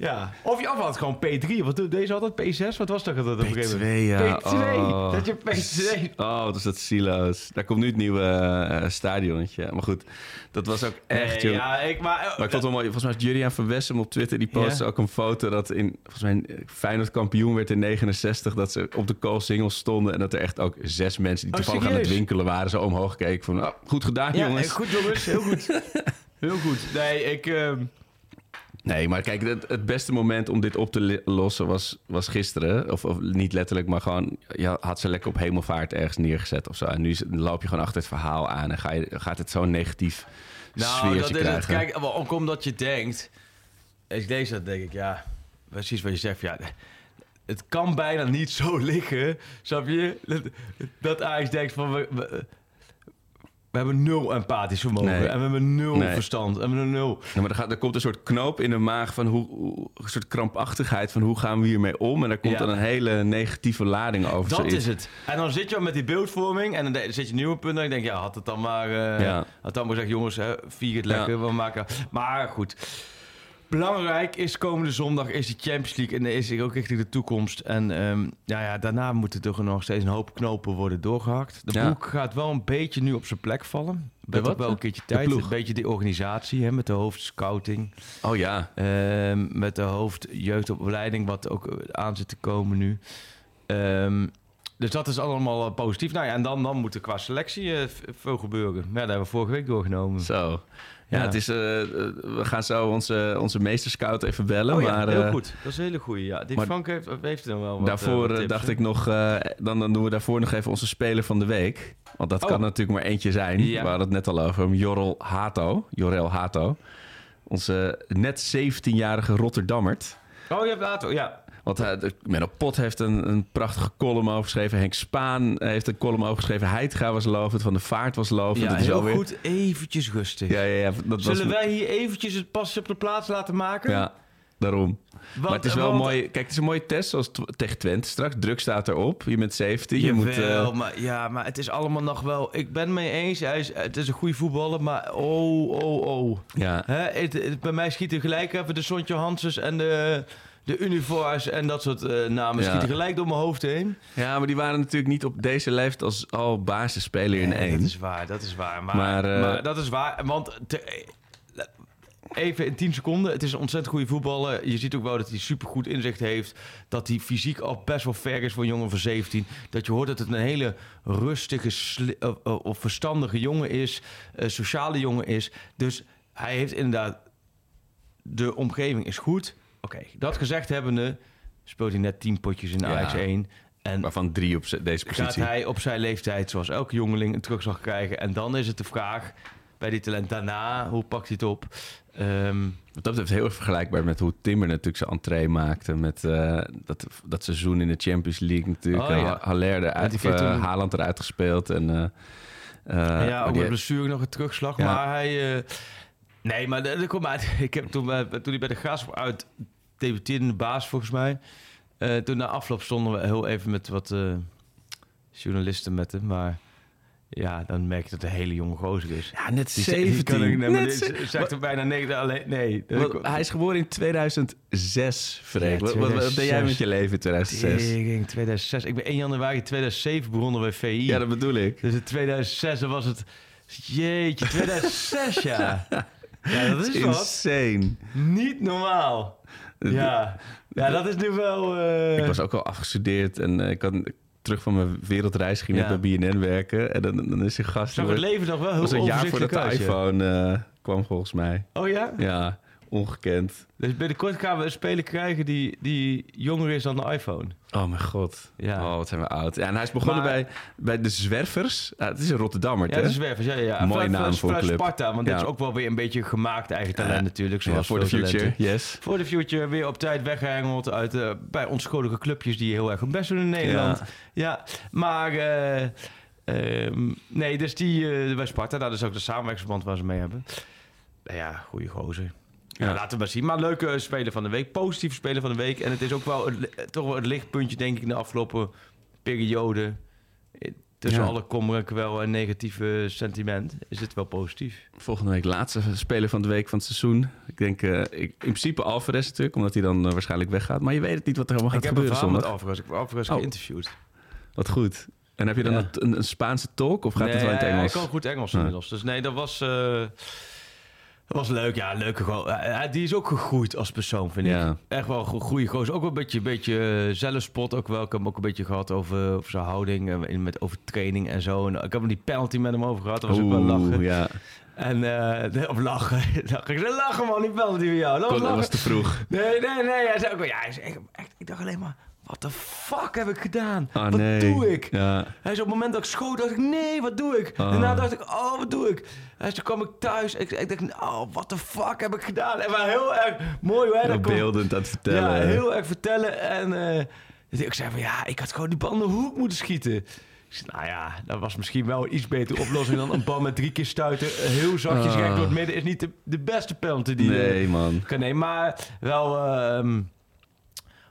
Ja. Of je af had gewoon P3. Wat doet deze altijd? P6? Wat was dat altijd op een gegeven P2, moment? ja. P2. Oh. Dat je P2. Oh, dus dat silo's. Daar komt nu het nieuwe eh, stadionnetje. Maar goed, dat was ook echt, Nee, ja, ik, maar, Maar ik vond het wel mooi. Volgens mij is Julian van Wessem op Twitter. Die postte ook een foto dat in... Volgens mij Feyenoord kampioen werd in 69. Dat ze op de Koolsingel stonden. En dat er echt ook zes mensen die Oh, toevallig aan het winkelen waren... zo omhoog keken van... Oh, goed gedaan, ja, jongens. eh, goed jongens, heel goed. Heel goed. Nee, ik... ehm, Nee, maar kijk, het, het beste moment om dit op te lossen was, was gisteren. Of, of niet letterlijk, maar gewoon... Je had ze lekker op hemelvaart ergens neergezet of zo. En nu loop je gewoon achter het verhaal aan... en ga je, gaat het zo'n negatief Nou, dat is het. Kijk, ook omdat je denkt... Als ik deze dat denk ik, ja... Precies wat je zegt, ja... Het kan bijna niet zo liggen, snap je? Dat, dat Ajax denkt van... We, we, we hebben nul empathisch vermogen. Nee. En we hebben nul Nee. verstand. En we hebben nul... Ja, maar er, gaat, er komt een soort knoop in de maag van hoe, een soort krampachtigheid van hoe gaan we hiermee om. En daar komt Ja. dan een hele negatieve lading over. Dat zoiets. is het. En dan zit je al met die beeldvorming en dan zit je nieuwe punten. En ik denk, ja, had het dan maar... eh Ja. Had dan maar gezegd, jongens, hè, vier het lekker. We maken... Maar goed. Belangrijk is komende zondag is de Champions League. En is ook richting de toekomst. En ehm, ja, ja, daarna moeten er nog steeds een hoop knopen worden doorgehakt. De Ja. broek gaat wel een beetje nu op zijn plek vallen. Bent wat? wel een keertje tijd. Een beetje die organisatie hè, met de hoofdscouting. Oh ja. Ehm, met de hoofdjeugdopleiding, wat ook eh, aan zit te komen nu. Ehm, dus dat is allemaal eh, positief. Nou ja, en dan, dan moet er qua selectie v- veel gebeuren. Ja, dat hebben we vorige week doorgenomen. Zo. Ja. Het is, eh, we gaan zo onze, onze meesterscout even bellen. Oh ja, maar heel eh, goed. Dat is een hele goeie. Ja, die Frank heeft, heeft er wel wat daarvoor eh, wat tips, dacht ik nog, dan, dan doen we daarvoor nog even onze speler van de week. Want dat Oh. kan natuurlijk maar eentje zijn. Ja. We hadden het net al over. Jorrel Hato. Jorel Hato. Onze net 17-jarige Rotterdammert. Oh, je hebt later. Ja. Want de- Menno Pot heeft een, een prachtige column over geschreven. Henk Spaan heeft een column over geschreven. Heidga was lovend. Van de Vaart was lovend. Ja, dat is heel alweer- goed. Eventjes rustig. Ja, ja, ja. Dat Zullen was, wij hier eventjes het pasje op de plaats laten maken? Ja, daarom. Want- maar het is wel want- mooi. Kijk, het is een mooie test zoals tegen Twente straks. Druk staat erop. Je bent 17. Je Jawel, moet. eh, maar, ja, maar het is allemaal nog wel... Ik ben het mee eens, hij is, het is een goede voetballer, maar oh, oh, oh. ja. Hè, het, het- bij mij schieten gelijk even de Sontje Hanses en de, de Univoirs en dat soort eh, namen Ja. schieten gelijk door mijn hoofd heen. ja, maar die waren natuurlijk niet op deze leeftijd als al basisspeler in één. Dat is waar, dat is waar. Maar, Maar, maar, eh, dat is waar, want te- even in 10 seconden. Het is een ontzettend goede voetballer. Je ziet ook wel dat hij supergoed inzicht heeft. Dat hij fysiek al best wel ver is voor een jongen van 17. Dat je hoort dat het een hele rustige of, verstandige jongen is. Sociale jongen is. Dus hij heeft inderdaad... De omgeving is goed. Oké, dat gezegd hebbende... speelt hij net 10 potjes in Ja. Ajax 1. En Waarvan drie op ze- deze gaat positie. hij op zijn leeftijd, zoals elke jongeling, een terugslag krijgen. En dan is het de vraag bij die talent daarna, hoe pakt hij het op? Wat dat betreft heel erg vergelijkbaar met hoe Timber natuurlijk zijn entree maakte. Met eh, dat, dat seizoen in de Champions League natuurlijk. Oh, ja. Haller eruit, eh, Haaland eruit gespeeld. En, eh, ja, ook met blessure nog een terugslag. Ja. Maar hij... eh, nee, maar dat komt uit. Ik heb toen, bij- toen hij bij de Graafschap uit debuteerde in de baas, volgens mij. eh, toen na afloop stonden we heel even met wat eh, journalisten met hem. Maar ja, dan merk je dat een hele jonge gozer is. ja, net Die 17. kan ik, nee, maar Net dit ze- zegt er bijna nee, alleen, nee. Wat- hij is geboren in 2006, Freek. Ja, Wat, wat, wat deed jij 2006. met je leven in 2006? Tering, 2006. Ik ben 1 januari 2007 begonnen bij VI. Ja, dat bedoel ik. Dus in 2006 dan was het... Jeetje, 2006 ja. Ja, dat is wat. Insane. Niet normaal. Ja. ja, dat is nu wel... eh, Ik was ook al afgestudeerd en eh, ik had terug van mijn wereldreis ging net Ja. bij BNN werken. En dan, dan is een gast... zag het leven nog wel heel was een jaar voordat de iPhone eh, kwam volgens mij. Oh ja? Ja, ongekend. Dus binnenkort gaan we een speler krijgen die, die jonger is dan de iPhone. Oh mijn god. Ja. Oh, wat zijn we oud. Ja, en hij is begonnen Maar- bij, bij de Zwervers. Het is een Rotterdammer, Ja, hè? de zwervers. Ja, ja, ja. Mooie naam voor club. Sparta, want Ja. dit is ook wel weer een beetje gemaakt eigen talent natuurlijk. Zoals voor de future, talenten. yes. Voor de future weer op tijd weggehengeld uit eh, bij onschuldige clubjes die heel erg hun best doen in Nederland. Ja, maar eh, ehm, nee, dus die eh, bij Sparta, dat is ook de samenwerkingsverband waar ze mee hebben. Nou ja, goede gozer. Ja. Laten we maar zien. Maar leuke speler van de week, positieve speler van de week. En het is ook wel het, toch wel het lichtpuntje, denk ik, in de afgelopen periode. Eh, tussen Ja. alle kommer en kwel en negatieve sentiment, is het wel positief. Volgende week laatste speler van de week van het seizoen. Ik denk eh, ik, in principe Alvarez natuurlijk, omdat hij dan eh, waarschijnlijk weggaat. Maar je weet het niet wat er helemaal gaat ik heb een gebeuren verhaal met zondag. Alvarez. Ik heb Alvarez Oh. geïnterviewd. Wat goed. En heb je dan Ja. een, een, een Spaanse tolk of gaat nee, het wel in het Engels? hij kan goed Engels inmiddels. Dus nee, dat was, dat was leuk. Ja, leuke. Ja, die is ook gegroeid als persoon, vind Ja. ik. Echt wel een goede gozer. Ook wel een beetje, beetje eh, zelfspot. Ook wel. Ik heb hem ook een beetje gehad over, over zijn houding. En in- met, over training en zo. En ik heb hem die penalty met hem over gehad. Dat was ook wel Oeh, lachen. ja. En, eh, of lachen. Ik zei, lachen man, die penalty van jou. Dat was Kon- dat lachen. was te vroeg. Nee, nee, nee. Hij zei ook wel, ja, hij echt, echt, ik dacht alleen maar, wat de fuck heb ik gedaan? Oh, wat nee. doe ik? Ja. Hij zei op het moment dat ik schoot, dacht ik, nee, wat doe ik? Oh. Daarna dacht ik, oh, wat doe ik? Hij zei, kwam ik thuis. Ik, ik dacht, oh, wat de fuck heb ik gedaan? En maar heel erg mooi hoe hij Heel dat kon- beeldend aan het vertellen. Ja, heel erg vertellen. En eh, dus ik zei van, ja, ik had gewoon die bal in de hoek moeten schieten. Nou ja, dat was misschien wel een iets betere oplossing dan een bal met drie keer stuiten. Heel zachtjes Ah. recht door het midden is niet de, de beste penalty die... Nee, man. kan nemen. Maar wel... ehm,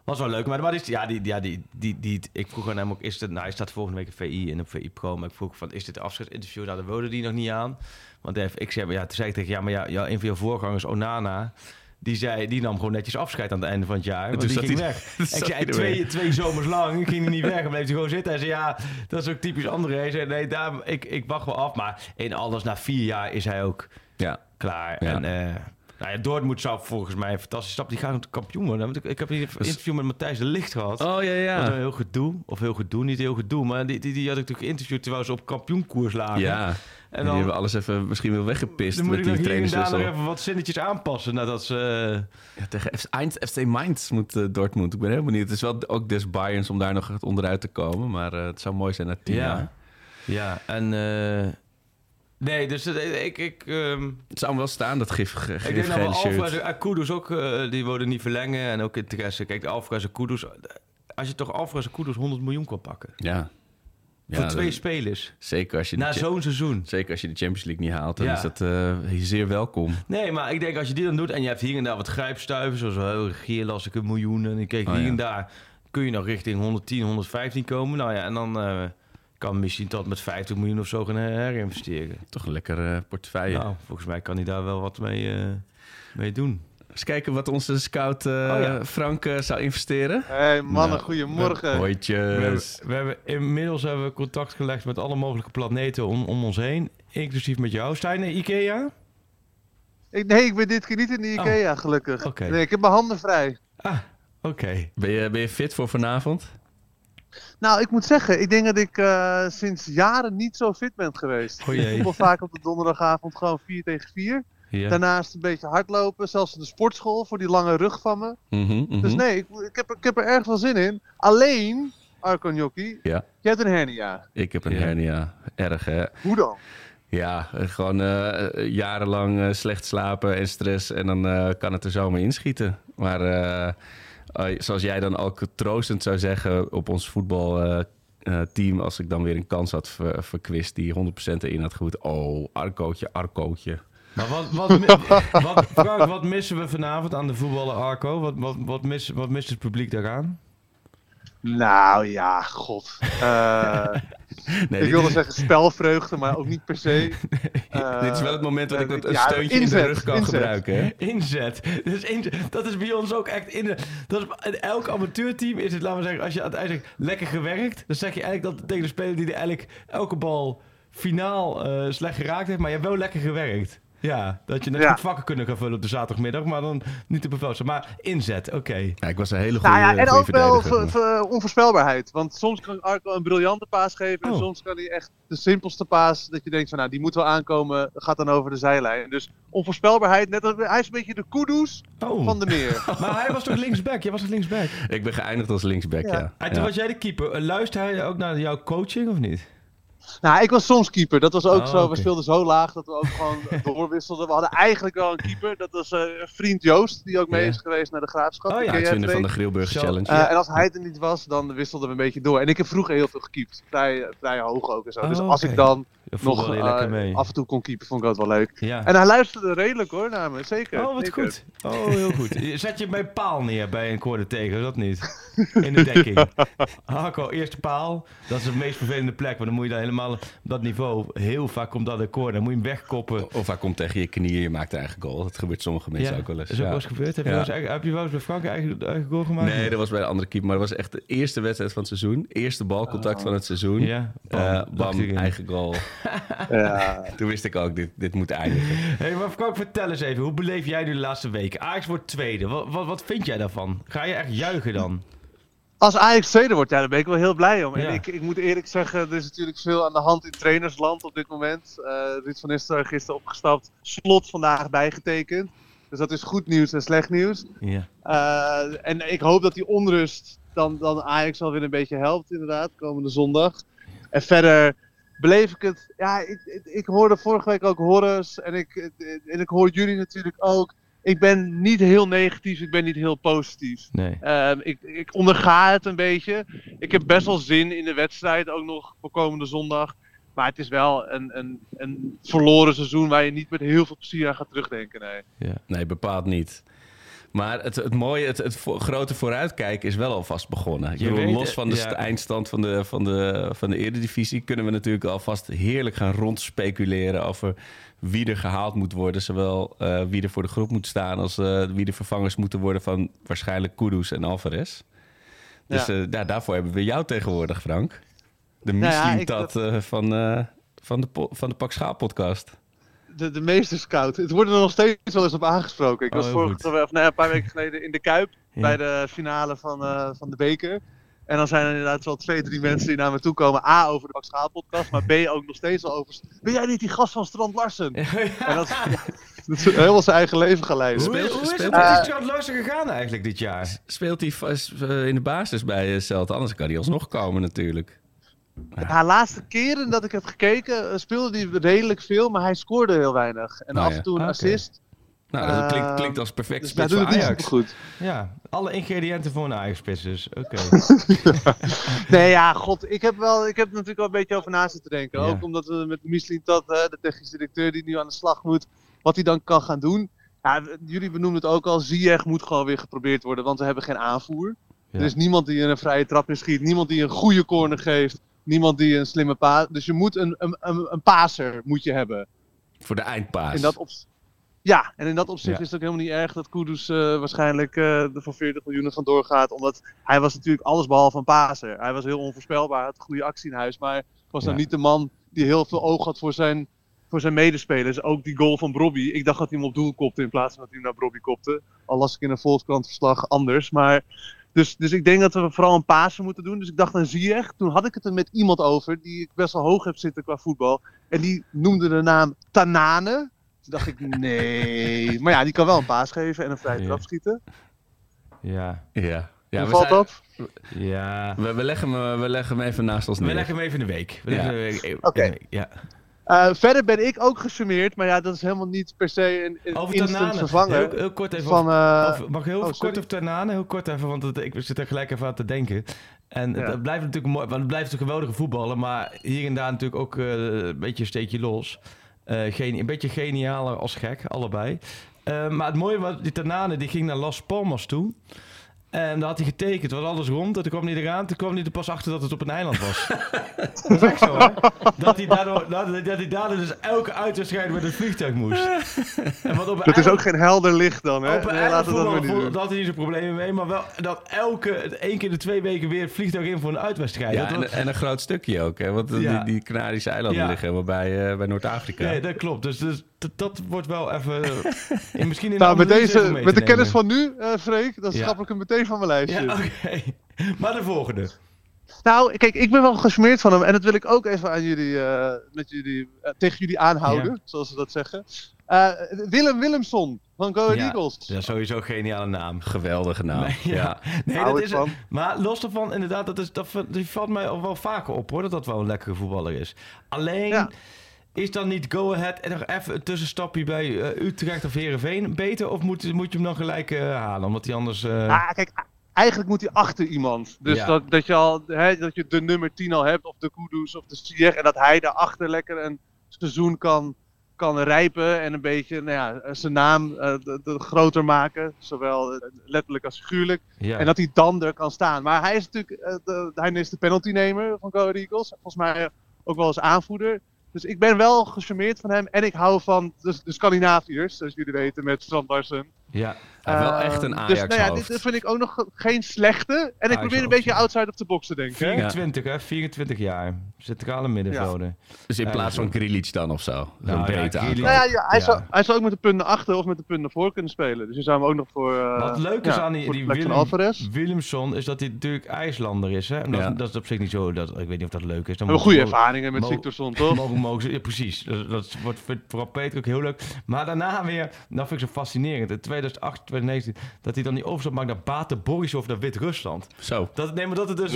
was wel leuk. Maar, maar die, ja, die, ja, die, die, die, ik vroeg aan hem ook... Is het, nou, hij staat volgende week in VI en op VI Pro. Maar ik vroeg van... Is dit de afscheidsinterview? Nou, daar wilde die nog niet aan. Want heeft- ik zei... Ja, toen zei ik tegen... Ja, maar ja, ja, een van je voorgangers, Onana... Die, zei, die nam gewoon netjes afscheid aan het einde van het jaar. Want toen die zat ging hij- weg. Ik zei, twee, twee zomers lang ging hij niet weg. En bleef hij gewoon zitten. Hij zei, ja, dat is ook typisch André. Hij zei, nee, daar, ik, ik wacht wel af. Maar in alles, na vier jaar is hij ook Ja. klaar. Ja. En eh nou ja, Dortmund zou volgens mij een fantastische stap. Die gaan kampioen worden. Want ik, ik heb hier een interview met Matthijs de Licht gehad. Oh, ja, was een ja. heel gedoe. Of heel gedoe, niet heel gedoe. Maar die, die, die had ik natuurlijk geïnterviewd terwijl ze op kampioenkoers lagen. Ja. En En die dan, hebben alles even misschien wel weggepist dan moet met ik die en daar nog even wat zinnetjes aanpassen nadat ze... Ja, tegen FC, Eind- FC Mainz moet eh, Dortmund. Ik ben heel benieuwd. Het is wel ook des Bayerns om daar nog onderuit te komen. Maar eh, het zou mooi zijn na tien jaar. ja. Ja, en... eh, nee, dus eh, ik... ik ehm, Het zou hem wel staan, dat gif, ge- Ik denk dat shirt. Alvarez en Kudus ook, eh, die worden niet verlengen. En ook interesse. Kijk, Alvarez en Kudus... Als je toch Alvarez en Kudus 100 miljoen kan pakken. Ja. voor Ja, twee dat- spelers. Zeker als je Na zo'n seizoen. Zeker als je de Champions League niet haalt, dan Ja. is dat eh, zeer welkom. Nee, maar ik denk als je die dan doet en je hebt hier en daar wat grijpstuiven, zoals oh, Gier las ik een miljoen en ik keek Oh, hier ja. en daar, kun je nog richting 110, 115 komen. Nou ja, en dan eh, kan misschien tot met 50 miljoen of zo gaan her- herinvesteren. Toch een lekker eh, portefeuille. Nou, volgens mij kan hij daar wel wat mee, eh, mee doen. Eens kijken wat onze scout eh, Oh, ja. Frank eh, zou investeren. Hey mannen, Nou, goedemorgen. We hebben, we hebben, inmiddels hebben we contact gelegd met alle mogelijke planeten om, om ons heen, inclusief met jou. Sta je naar Ikea? Ik, nee, ik ben dit keer niet in de Oh. Ikea, gelukkig. Oké. Nee, ik heb mijn handen vrij. Ah, oké. Ben, je, ben je fit voor vanavond? Nou, ik moet zeggen, ik denk dat ik eh, sinds jaren niet zo fit ben geweest. Oh ik voetbal vaak op de donderdagavond gewoon 4 tegen 4. Ja. Daarnaast een beetje hardlopen, zelfs in de sportschool voor die lange rug van me. Mhm, mhm. Dus nee, ik, ik, heb, ik heb er erg veel zin in. Alleen, Arco Gnocchi, Ja, jij hebt een hernia. ik heb een Ja. hernia. Erg, hè? Hoe dan? Ja, gewoon eh, jarenlang eh, slecht slapen en stress. En dan eh, kan het er zomaar inschieten. Maar zoals jij dan ook troostend zou zeggen op ons voetbalteam... als ik dan weer een kans had ver, verkwist die 100% erin had goed. Oh, Arcootje, Arcootje. Maar wat, wat, wat, Frank, wat missen we vanavond aan de voetballen Arco? Wat, wat, wat, mis, wat mist het publiek daaraan? Nou ja, god. Eh, Nee, ik wilde is, zeggen spelvreugde, maar ook niet per se. Eh, dit is wel het moment dat ik eh, wat een ja, steuntje in inzet, de rug kan inzet. gebruiken. Hè? Inzet. Dus inzet. Dat is bij ons ook echt in de. Dat is, in elk amateurteam is het, laten we zeggen, als je uiteindelijk lekker gewerkt, dan zeg je eigenlijk dat tegen de speler die er eigenlijk elke bal finaal eh, slecht geraakt heeft, maar je hebt wel lekker gewerkt. Ja, dat je net Ja. goed vakken kunnen gaan vullen op de zaterdagmiddag, maar dan niet op een Maar inzet, oké. Ja, ik was een hele goede Nou ja, en ook wel onvoorspelbaarheid. Want soms kan Arco een briljante paas geven. En Oh. soms kan hij echt de simpelste paas. Dat je denkt van nou, die moet wel aankomen. Gaat dan over de zijlijn. Dus onvoorspelbaarheid. Net als, hij is een beetje de kudoes Oh. van de meer. Maar hij was toch linksback? Jij was toch linksback? Ik ben geëindigd als linksback, ja. Ja. En toen Ja. was jij de keeper. Luisterde hij ook naar jouw coaching of niet? Nou, ik was soms keeper. Dat was ook Oh, zo. We speelden zo laag dat we ook gewoon doorwisselden. We hadden eigenlijk wel een keeper. Dat was eh, vriend Joost. Die ook mee is geweest naar de graafschap. Oh ja, Uitvinder van de Zo. Challenge. Eh, en als hij er niet was, dan wisselden we een beetje door. En ik heb vroeger heel veel gekiept. Vrij, vrij hoog ook en zo. dus Oh, als ik dan nog mee. af en toe kon keeper, vond ik dat wel leuk. Ja. En hij luisterde redelijk hoor naar me, zeker. Oh, wat zeker. goed. Oh, heel goed. Zet je bij paal neer bij een koorde tegen, dat niet? In de dekking. Harco, eerste paal. Dat is de meest vervelende plek, want dan moet je daar helemaal op dat niveau. Heel vaak komt dat een koord, dan moet je hem wegkoppen. Of hij komt tegen je knieën, je maakt een eigen goal. Dat gebeurt sommige mensen ook wel eens. Is ook ja. wel eens gebeurd? Heb je, wel eens, heb je wel eens bij Frank eigen, eigen goal gemaakt? Nee, dat was bij de andere keeper. Maar dat was echt de eerste wedstrijd van het seizoen. Eerste balcontact van het seizoen. Ja, bam, Eh, bam, eigen goal. Ja. Toen wist ik ook, dit, dit moet eindigen. Hey, maar Frank, vertel eens even, hoe beleef jij nu de laatste weken? Ajax wordt tweede. Wat, wat, wat vind jij daarvan? Ga je echt juichen dan? Als Ajax tweede wordt, ja, daar ben ik wel heel blij om. Ja. En ik, ik moet eerlijk zeggen, er is natuurlijk veel aan de hand in trainersland op dit moment. Eh Ruud van Nistelrooy gisteren opgestapt, slot vandaag bijgetekend. Dus dat is goed nieuws en slecht nieuws. Ja. Eh, en ik hoop dat die onrust dan, dan Ajax wel weer een beetje helpt, inderdaad, komende zondag. En verder beleef ik het. Ja, ik, ik, ik hoorde vorige week ook Horus. En ik, en ik hoor jullie natuurlijk ook. Ik ben niet heel negatief, ik ben niet heel positief. Nee. Ehm, ik, ik onderga het een beetje. Ik heb best wel zin in de wedstrijd, ook nog voor komende zondag. Maar het is wel een, een, een verloren seizoen waar je niet met heel veel plezier aan gaat terugdenken. Nee. Nee, bepaald niet. Maar het, het mooie, het, het grote vooruitkijken is wel alvast begonnen. Ik Je bedoel, weet, los van de ja. eindstand van de, van, de, van de Eredivisie... kunnen we natuurlijk alvast heerlijk gaan rondspeculeren... over wie er gehaald moet worden. Zowel eh, wie er voor de groep moet staan... als eh, wie de vervangers moeten worden van waarschijnlijk Kudus en Alvarez. Dus Ja. eh, ja, daarvoor hebben we jou tegenwoordig, Frank. De Nou eh, van, van, de, van de Pak Schaal podcast. De, de meesterscout. Het wordt er nog steeds wel eens op aangesproken. Ik Oh, was vorige, of, nee, een paar weken geleden in de Kuip. Ja. Bij de finale van, eh, van de beker. En dan zijn er inderdaad wel twee, drie mensen die naar me toe komen. A, over de Max Schaal podcast. Maar B, ook nog steeds wel over... Ben jij niet die gast van Strand Larsen? En dat, dat is helemaal zijn eigen leven gaan leiden. Hoe, Speelt- hoe is het met Eh, Strand Larsen gegaan eigenlijk dit jaar? Speelt hij vast eh, in de basis bij Celta? Anders kan hij alsnog komen natuurlijk. Ja, laatste keren dat ik heb gekeken, eh, speelde hij redelijk veel, maar hij scoorde heel weinig. En Nou af en toe een oké. assist. Nou, dat Eh, klinkt, klinkt als perfect Dus spits voor Ajax. supergoed. Ja, alle ingrediënten voor een Ajax-spits dus. Oké. Nee, ja, god, ik heb, wel, ik heb er natuurlijk wel een beetje over na zitten denken. Ja. Ook omdat we met Michelin hè, de technisch directeur die nu aan de slag moet, wat hij dan kan gaan doen. Ja, jullie benoemden het ook al, Ziyech moet gewoon weer geprobeerd worden, want we hebben geen aanvoer. Ja. Er is niemand die een vrije trap inschiet, niemand die een goede corner geeft, niemand die een slimme paas. Dus je moet een, een, een, een paser moet je hebben. Voor de eindpaas. In dat ops- ja, en in dat opzicht Ja. is het ook helemaal niet erg dat Kudus eh, waarschijnlijk eh er voor 40 miljoen van doorgaat. Omdat hij was natuurlijk alles behalve een paser. Hij was heel onvoorspelbaar, had goede actie in huis. Maar was dan Ja. niet de man die heel veel oog had voor zijn, voor zijn medespelers. Ook die goal van Brobby. Ik dacht dat hij hem op doel kopte in plaats van dat hij hem naar Brobby kopte. Al las ik in een Volkskrant verslag anders. Maar, dus, dus ik denk dat we vooral een paser moeten doen. Dus ik dacht aan Ziyech. Toen had ik het er met iemand over die ik best wel hoog heb zitten qua voetbal. En die noemde de naam Tanane. Toen dacht ik, nee. Maar ja, die kan wel een paas geven en een vrije trap schieten. Ja. Ja. Ja, Hoe we, valt zijn- dat? Ja. we, we, leggen hem, we leggen hem even naast ons We neer. leggen hem even in de week. We Ja. leggen hem Oké. Ja. Eh, verder ben ik ook gesummeerd. Maar ja, dat is helemaal niet per se een, een Over instant Tanane. vervanger. Heel, heel kort even van, eh, mag ik heel oh, kort over Ternane? Heel kort even, want het, ik zit er gelijk even aan te denken. En Ja. het blijft natuurlijk mooi, want het blijft een geweldige voetballer, maar hier en daar natuurlijk ook eh, een beetje een steekje los. Een beetje genialer als gek, allebei. Maar het mooie was, die Ternane die ging naar Las Palmas toe. En daar had hij getekend, was alles rond. En toen kwam hij eraan, toen kwam hij er pas achter dat het op een eiland was. dat is echt zo, hè? Dat hij daardoor, dat, dat hij daardoor dus elke uitwedstrijd met een vliegtuig moest. En wat op Dat is ook geen helder licht dan, hè? op een Nee, eiland laten we dat maar niet doen. had hij niet zo'n problemen mee. Maar wel dat elke, één keer de twee weken weer het vliegtuig in voor een uitwedstrijd. Ja, Dat was- en, en een groot stukje ook, hè? Want Ja. die, die Canarische eilanden Ja. liggen helemaal bij, eh, bij Noord-Afrika. Nee, dat klopt. Dus, dus dat, dat wordt wel even... in- misschien in Nou, de met, analyse deze, even mee met de kennis van nu, eh Freek, dan Ja. schrap ik hem meteen van mijn lijstje. Ja, oké. Maar de volgende. Nou, kijk, ik ben wel gesmeerd van hem. En dat wil ik ook even aan jullie, eh, met jullie eh, tegen jullie aanhouden, Ja. zoals ze dat zeggen. Eh, Willem Willemson van Go Ahead Ja. Eagles. Ja, sowieso een geniale naam. Geweldige naam. Nee, ja. ja. Nee, Hou dat is van. Maar los daarvan, inderdaad, dat, is, dat, die valt mij al wel vaker op hoor. Dat dat wel een lekkere voetballer is. Alleen Ja. Is dan niet go ahead en nog even een tussenstapje bij eh, Utrecht of Herenveen beter? Of moet, moet je hem dan gelijk eh, halen? Omdat hij anders. eh, Ah, kijk, eigenlijk moet hij achter iemand. Dus Ja. dat, dat, je al, hè, dat je de nummer 10 al hebt, of de Kudus of de Ziyech. En dat hij daarachter lekker een seizoen kan, kan rijpen. En een beetje nou ja, zijn naam de- de groter maken. Zowel letterlijk als figuurlijk. Ja. En dat hij dan er kan staan. Maar hij is natuurlijk de, hij is de penaltynemer van Go Eagles. Volgens mij ook wel als aanvoerder. Dus ik ben wel gecharmeerd van hem. En ik hou van de, de Scandinaviërs, zoals jullie weten, met Strand Larsen. Ja. Hij heeft wel Ehm, echt een Dus nou ja, dit vind ik ook nog geen slechte. En ik probeer een beetje ja. outside of the box te denken. hè. 24, hè? 24 jaar. Centrale middenvelder. Dus in Ja, plaats van Grealish dan of zo. Nou, ja, breedte. Nou ja, ja, hij, Ja. Zou, hij zou ook met de punten achter of met de punten voor kunnen spelen. Dus je zou hem ook nog voor. eh, Wat leuk is ja, aan die, die Willem. We Willemson is dat hij natuurlijk IJslander is. Hè? En dat, Ja. dat is op zich niet zo. Dat, ik weet niet of dat leuk is. Dan hebben goede ervaringen met Victorson, toch? Mogen, mogen ze, ja, precies. Dat, dat wordt vooral Peter ook heel leuk. Maar daarna weer, dat vind ik zo fascinerend. In 2008, 2019, dat hij dan die overstap maakt naar Bate Borisov naar Wit-Rusland. Zo. Dat, nee, maar dat het dus,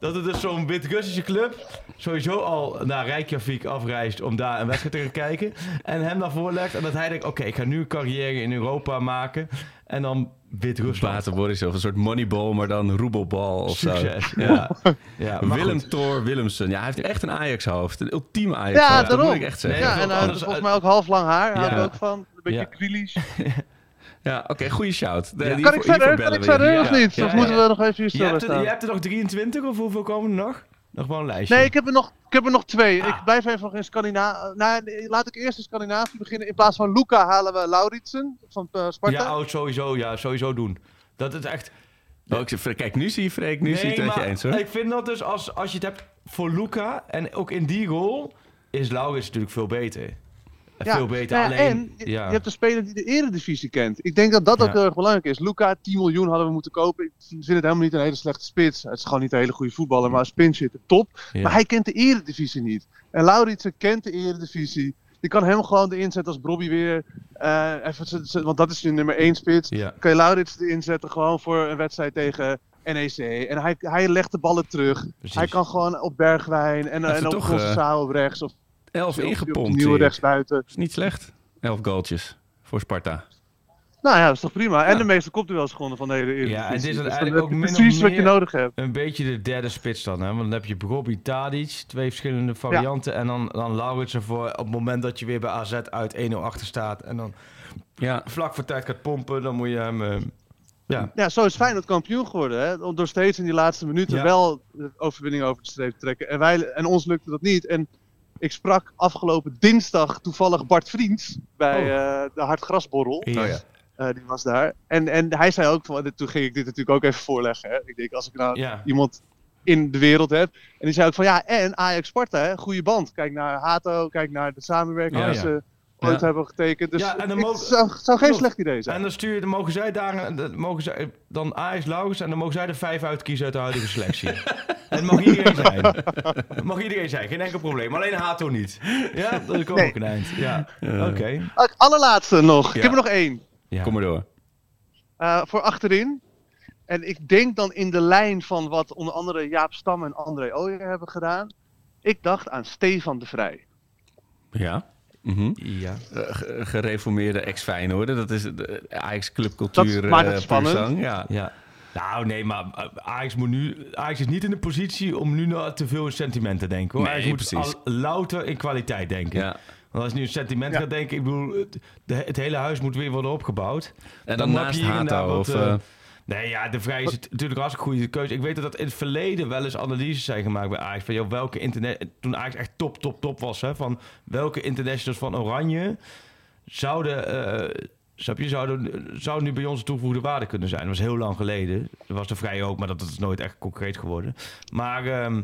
dat het dus zo'n Wit-Russische club sowieso al naar Reykjavik afreist om daar een wedstrijd te gaan kijken. En hem dan voorlegt. En dat hij denkt, oké, ik ga nu een carrière in Europa maken. En dan Wit-Rusland. Baten Borisov, een soort moneyball, maar dan roebelbal of Succes. zo. Ja. Ja, Willem. Thor Willemsen. Ja, hij heeft echt een Ajax-hoofd. Een ultieme Ja, Ajax-hoofd. dat daarom. moet ik echt zeggen. Nee, ja, dat en hij had volgens mij ook half lang haar. Ja. er ook van. Een beetje Ja. Ja, oké, goede shout. De- Ja. Kan voor- ik verder? Kan ik verder of niet? Ja, of ja. moeten we nog even hier Je er, je hebt er nog 23 of hoeveel komen er nog? Nog wel een lijstje. Nee, ik heb er nog, ik heb er nog twee. Ah. Ik blijf even nog in Scandinavië. Nou, nee, laat ik eerst in Scandinavië beginnen. In plaats van Luca halen we Lauritsen van eh, Sparta. Ja, oh, sowieso, ja, sowieso doen. Dat is echt... Oh, ik zeg, kijk, nu zie je Freek, nu zie je het eens hoor. ik vind dat dus als, als je het hebt voor Luca en ook in die rol is Laurits natuurlijk veel beter. Veel beter. nou ja, Alleen, en je, ja. je hebt een speler die de eredivisie kent. Ik denk dat dat ook Ja. heel erg belangrijk is. Luca, 10 miljoen hadden we moeten kopen. Ik vind het helemaal niet een hele slechte spits. Het is gewoon niet een hele goede voetballer, maar als pinchitter top. Ja. Maar hij kent de eredivisie niet. En Lauritsen kent de eredivisie. Je kan hem gewoon erin zetten als Bobby weer. eh, even, want dat is nu nummer 1 spits. Ja. Kan je Lauritsen erin zetten gewoon voor een wedstrijd tegen NEC. En hij, hij legt de ballen terug. Precies. Hij kan gewoon op Bergwijn en, en op toch, Conceição op rechts. Of Elf ingepompt. nieuwe rechtsbuiten. is niet slecht. Elf goaltjes voor Sparta. Nou ja, dat is toch prima. En de meeste kopduels gewonnen van de hele Eredivisie. Ja, en dit is Dus eigenlijk ook je min of precies wat je meer- nodig hebt. Een beetje de derde spits dan, hè? Want dan heb je Bobby Tadic, twee verschillende varianten. En dan, dan Lauritsen voor op het moment dat je weer bij AZ uit 1-0 achter staat. En dan Ja, vlak voor tijd gaat pompen, dan moet je hem... eh, ja, Ja, zo is Feyenoord kampioen geworden. Hè? Om door steeds in die laatste minuten Ja. wel de overwinning over de streep te trekken. En, wij, en ons lukte dat niet. En ik sprak afgelopen dinsdag toevallig Bart Vriends bij Oh. eh, de Hartgrasborrel. Oh ja. Eh, die was daar. En, en hij zei ook, van, toen ging ik dit natuurlijk ook even voorleggen. Hè? Ik denk, als ik nou iemand in de wereld heb. En die zei ook van ja, en Ajax Sparta, hè, goede band. Kijk naar Hato, kijk naar de samenwerking Oh, ja. Ooit Ja. hebben getekend. Dus Ja, en dan het mogen- zou, zou geen Klopt. slecht idee zijn. En dan stuur je, dan mogen zij daar, dan mogen zij, dan Ajax Laurens en dan mogen zij er vijf uitkiezen uit de huidige selectie. en het mag iedereen zijn. Het mag iedereen zijn, geen enkel probleem. Alleen Hato niet. Ja, dat is ook Nee. een eind. Ja, oké. Ah, Allerlaatste nog. Ja. Ik heb er nog één. Ja. Kom maar door. Eh, voor achterin. En ik denk dan in de lijn van wat onder andere Jaap Stam en André Ooyer hebben gedaan. Ik dacht aan Stefan de Vrij. Ja. Mhm. Ja. Eh, ge- gereformeerde ex-Feyenoorder. Dat is de Ajax clubcultuur. Dat maakt het eh, spannend. Ja. ja. Nou, nee, maar eh, Ajax, moet nu, Ajax is niet in de positie om nu nog te veel in sentiment te denken. Hoor. Nee, Ajax moet precies. al louter in kwaliteit denken. ja. Want als je nu in sentiment Ja. gaat denken, ik bedoel, het, hele huis moet weer worden opgebouwd. En Dan dan, heb naast je hier inderdaad Hato. wat, Of, Nee, ja, de Vrij is het natuurlijk een hartstikke goede keuze. Ik weet dat in het verleden wel eens analyses zijn gemaakt bij Ajax. Van, joh, welke internet, toen Ajax echt top, top, top was. Hè, van welke internationals van Oranje zouden, eh, snap je, zouden, zouden nu bij ons toegevoegde waarde kunnen zijn. Dat was heel lang geleden. Dat was de Vrij ook, maar dat is nooit echt concreet geworden. Maar ehm,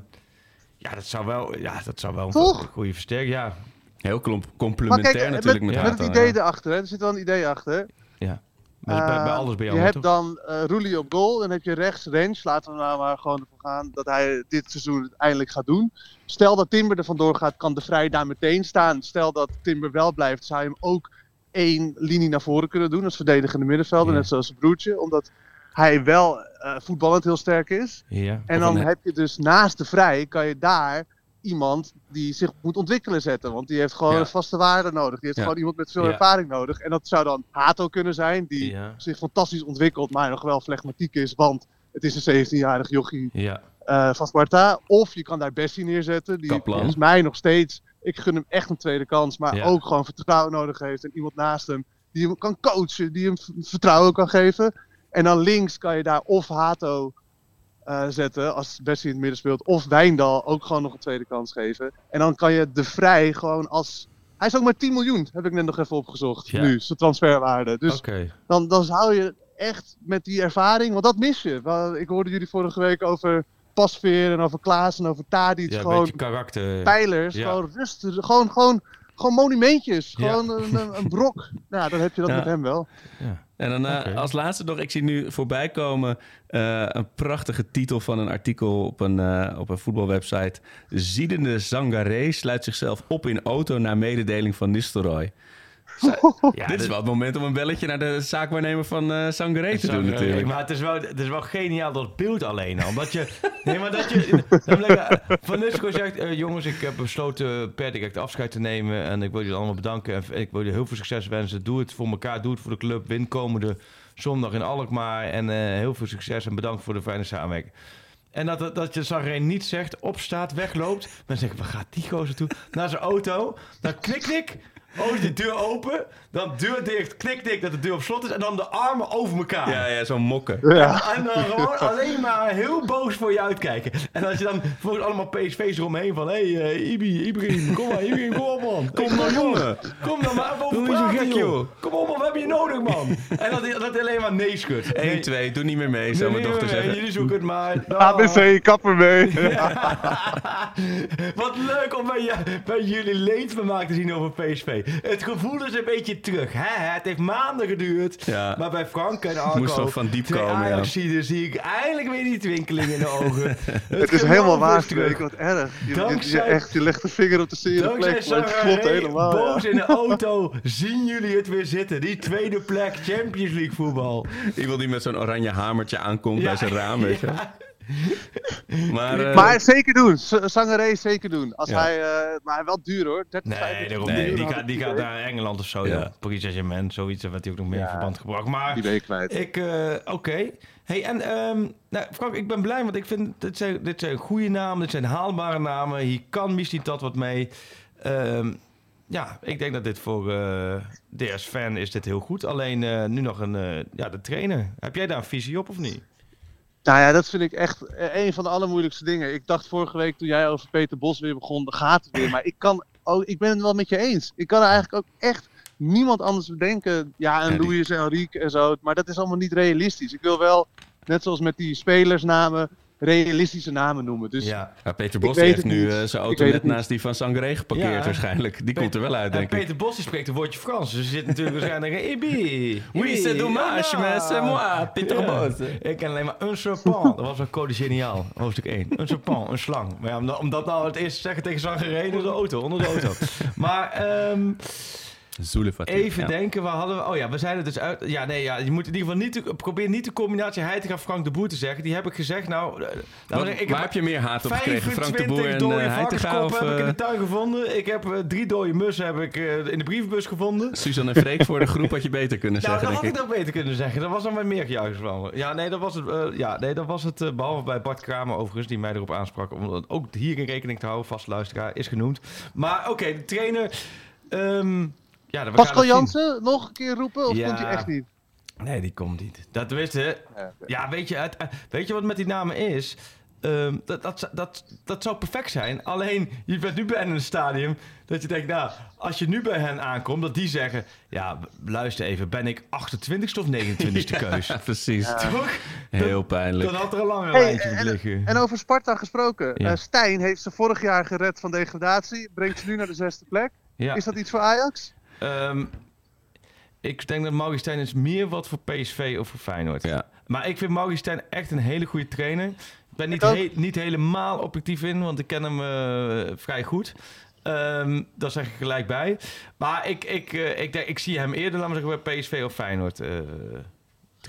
ja, dat zou wel, ja, dat zou wel een Toch? goede versterking. Ja, heel complementair kijk, eh, natuurlijk met, met, het idee ja. erachter. Hè. Er zit wel een idee achter. ja. Is bij, bij alles bij je hebt toch? dan eh Roelie op goal. Dan heb je rechts Rens. Laten we nou maar gewoon ervoor gaan dat hij dit seizoen het eindelijk gaat doen. Stel dat Timber er vandoor gaat, kan de Vrij daar meteen staan. Stel dat Timber wel blijft, zou je hem ook één linie naar voren kunnen doen. Als verdedigende middenvelder, Ja. net zoals zijn broertje. Omdat hij wel eh, voetballend heel sterk is. Ja. En dan heb je dus naast de Vrij, kan je daar iemand die zich moet ontwikkelen zetten. Want die heeft gewoon Ja. een vaste waarde nodig. Die heeft Ja. gewoon iemand met veel Ja. ervaring nodig. En dat zou dan Hato kunnen zijn, die zich fantastisch ontwikkelt, maar nog wel flegmatiek is. Want het is een 17-jarig jochie Ja. eh, van Sparta. Of je kan daar Bessie neerzetten, die Kaplan. volgens mij nog steeds, ik gun hem echt een tweede kans, maar ook gewoon vertrouwen nodig heeft. En iemand naast hem die hem kan coachen, die hem vertrouwen kan geven. En dan links kan je daar of Hato eh, zetten, als Bessie in het midden speelt, of Wijndal ook gewoon nog een tweede kans geven. En dan kan je de Vrij gewoon als... Hij is ook maar 10 miljoen, heb ik net nog even opgezocht, Ja. nu, zijn transferwaarde. Dus dan, dan zou je echt met die ervaring, want dat mis je. Ik hoorde jullie vorige week over Pasveer en over Klaas en over Tadic. Ja, gewoon karakter. pijlers, Ja. gewoon rustig, gewoon, gewoon, gewoon monumentjes. Ja. Gewoon een, een, een brok. Nou, dan heb je dat Ja. met hem wel. Ja. En dan eh, als laatste nog, ik zie nu voorbij komen eh, een prachtige titel van een artikel op een, eh, op een voetbalwebsite. Ziedende Zangaré sluit zichzelf op in auto na mededeling van Nistelrooy. Ja, Dit is wel het moment om een belletje naar de zaakwaarnemer van eh Zangaré te doen natuurlijk. Maar het is, wel, het is wel geniaal dat beeld alleen al. Omdat je... Nee, maar dat je... Van Nistelrooy zegt... eh, jongens, ik heb besloten per direct afscheid te nemen. En ik wil jullie allemaal bedanken. En ik wil jullie heel veel succes wensen. Doe het voor elkaar. Doe het voor de club. Win komende zondag in Alkmaar. En eh, heel veel succes. En bedankt voor de fijne samenwerking. En dat, dat, dat je Zangaré niet zegt, opstaat, wegloopt. Dan zeg ik, waar gaat die gozer toe? Naar zijn auto. Dan knik, knik. Oh, de deur open. Dan deur dicht. Knik, knik, dat de deur op slot is. En dan de armen over elkaar. Ja, ja, zo'n mokken. Ja. En dan gewoon alleen maar heel boos voor je uitkijken. En als je dan volgens allemaal PSV's eromheen van... Hé, hey, eh, Ibi, Ibrahim, kom maar, Ibrahim, kom op man. Kom nou, jongen. Kom dan maar even over Doe praten, gek, joh. Kom op man, we hebben je nodig man. En dat hij dat alleen maar nee schudt. 1, Nee, 2, doe niet meer mee, zou mijn nee, dochter nee, zeggen. Jullie zoeken het maar. ABC, kapper mee. Wat leuk om bij, bij jullie levensvermaak te zien over PSV. Het gevoel is een beetje terug. Hè? Het heeft maanden geduurd. Ja. Maar bij Frank en Arco... Moest nog van diep twee komen, ja. Zie ik eindelijk weer die twinkeling in de ogen. Het is helemaal waar, is terug. Wat erg. Je, je- echt, je legt de vinger op de zere plek, het klopt helemaal. ja. boos in de auto, zien jullie het weer zitten. Die tweede plek, Champions League voetbal. Iemand die met zo'n oranje hamertje aankomt Ja. bij zijn raam, weet je. Ja. Maar, eh, Maar zeker doen, Sangaré zeker doen. Als Ja. hij, eh, maar hij wel duur hoor. 30, Nee, 35 daarom miljoen niet. Die, gaat, die naar Engeland of zo, ja. Ja. Paris Saint-Germain, zoiets. Daar werd hij ook nog meer in verband gebracht. Maar Die ben ik kwijt. ik, eh, oké. Hey, en ehm, nou, Frank, ik ben blij, want ik vind dit zijn, dit zijn goede namen, dit zijn haalbare namen. Hier kan misschien dat wat mee. Ehm, ja, ik denk dat dit voor eh DS Fan is dit heel goed. Alleen eh, nu nog een, eh, ja, de trainer. Heb jij daar een visie op of niet? Nou ja, dat vind ik echt eh, een van de allermoeilijkste dingen. Ik dacht vorige week toen jij over Peter Bos weer begon, dan gaat het weer. Maar ik, kan, oh, ik ben het wel met je eens. Ik kan er eigenlijk ook echt niemand anders bedenken. Ja, en Louis en Enrique en zo. Maar dat is allemaal niet realistisch. Ik wil wel, net zoals met die spelersnamen, realistische namen noemen. Dus ja. ja, Peter Bos heeft nu eh, zijn auto net naast die van Sangaré geparkeerd Ja. waarschijnlijk. Die komt er wel uit, En denk ik. Peter Bos die spreekt een woordje Frans, dus er zit natuurlijk waarschijnlijk een Ibi. Oui, c'est dommage, mais c'est moi, Peter Bos. Ik ken alleen maar un serpent. Dat was een code geniaal, hoofdstuk 1. Un serpent, een slang. Maar ja, om, dat- om dat nou het eerst te zeggen tegen Zangeré, door de auto, onder de auto. Maar even ja. denken, waar hadden we... Oh ja, we zeiden dus uit... Ja, nee, ja, je moet in ieder geval niet... de- Probeer niet de combinatie Heitinga Frank de Boer te zeggen. Die heb ik gezegd, nou... eh, Wat- nou, ik waar heb je meer haat op gekregen? Frank de Boer 25 en dode uh, Heitinga of heb ik in eh, de tuin gevonden. Ik heb eh, drie dode mussen heb ik, eh, in de brievenbus gevonden. Suzanne en Freek voor de groep had je beter kunnen Nou, zeggen, dat denk had ik. ik ook beter kunnen zeggen. Dat was dan weer meer gejuich van. Ja, nee, dat was het. eh, ja, nee, dat was het. eh, behalve bij Bart Kramer overigens, die mij erop aansprak. Om dat ook hier in rekening te houden. Vast luisteraar is genoemd. Maar oké, de trainer. ehm, ja, Pascal zien. Jansen nog een keer roepen? Of Ja. komt hij echt niet? Nee, die komt niet. Dat wist je. Ja, Ja, weet je, het, eh, weet je wat met die namen is? Ehm, dat, dat, dat, dat zou perfect zijn. Alleen, je bent nu bij hen in een stadium dat je denkt, nou, als je nu bij hen aankomt, dat die zeggen, ja, luister even, ben ik 28ste of 29ste keus? Ja, precies. Toch? Heel pijnlijk. Dan had er een langer Hey, lijntje en, liggen. en over Sparta gesproken. Ja. Eh, Stijn heeft ze vorig jaar gered van degradatie. Brengt ze nu naar de zesde plek. ja. Is dat iets voor Ajax? Ehm, ik denk dat Maurice Stijn is meer wat voor PSV of voor Feyenoord. Ja. Maar ik vind Maurice Stijn echt een hele goede trainer. Ik ben niet, Ik ook. he- niet helemaal objectief in, want ik ken hem eh, vrij goed. Ehm daar zeg ik gelijk bij. Maar ik, ik, eh, ik, denk, ik zie hem eerder, laten we zeggen, bij PSV of Feyenoord eh,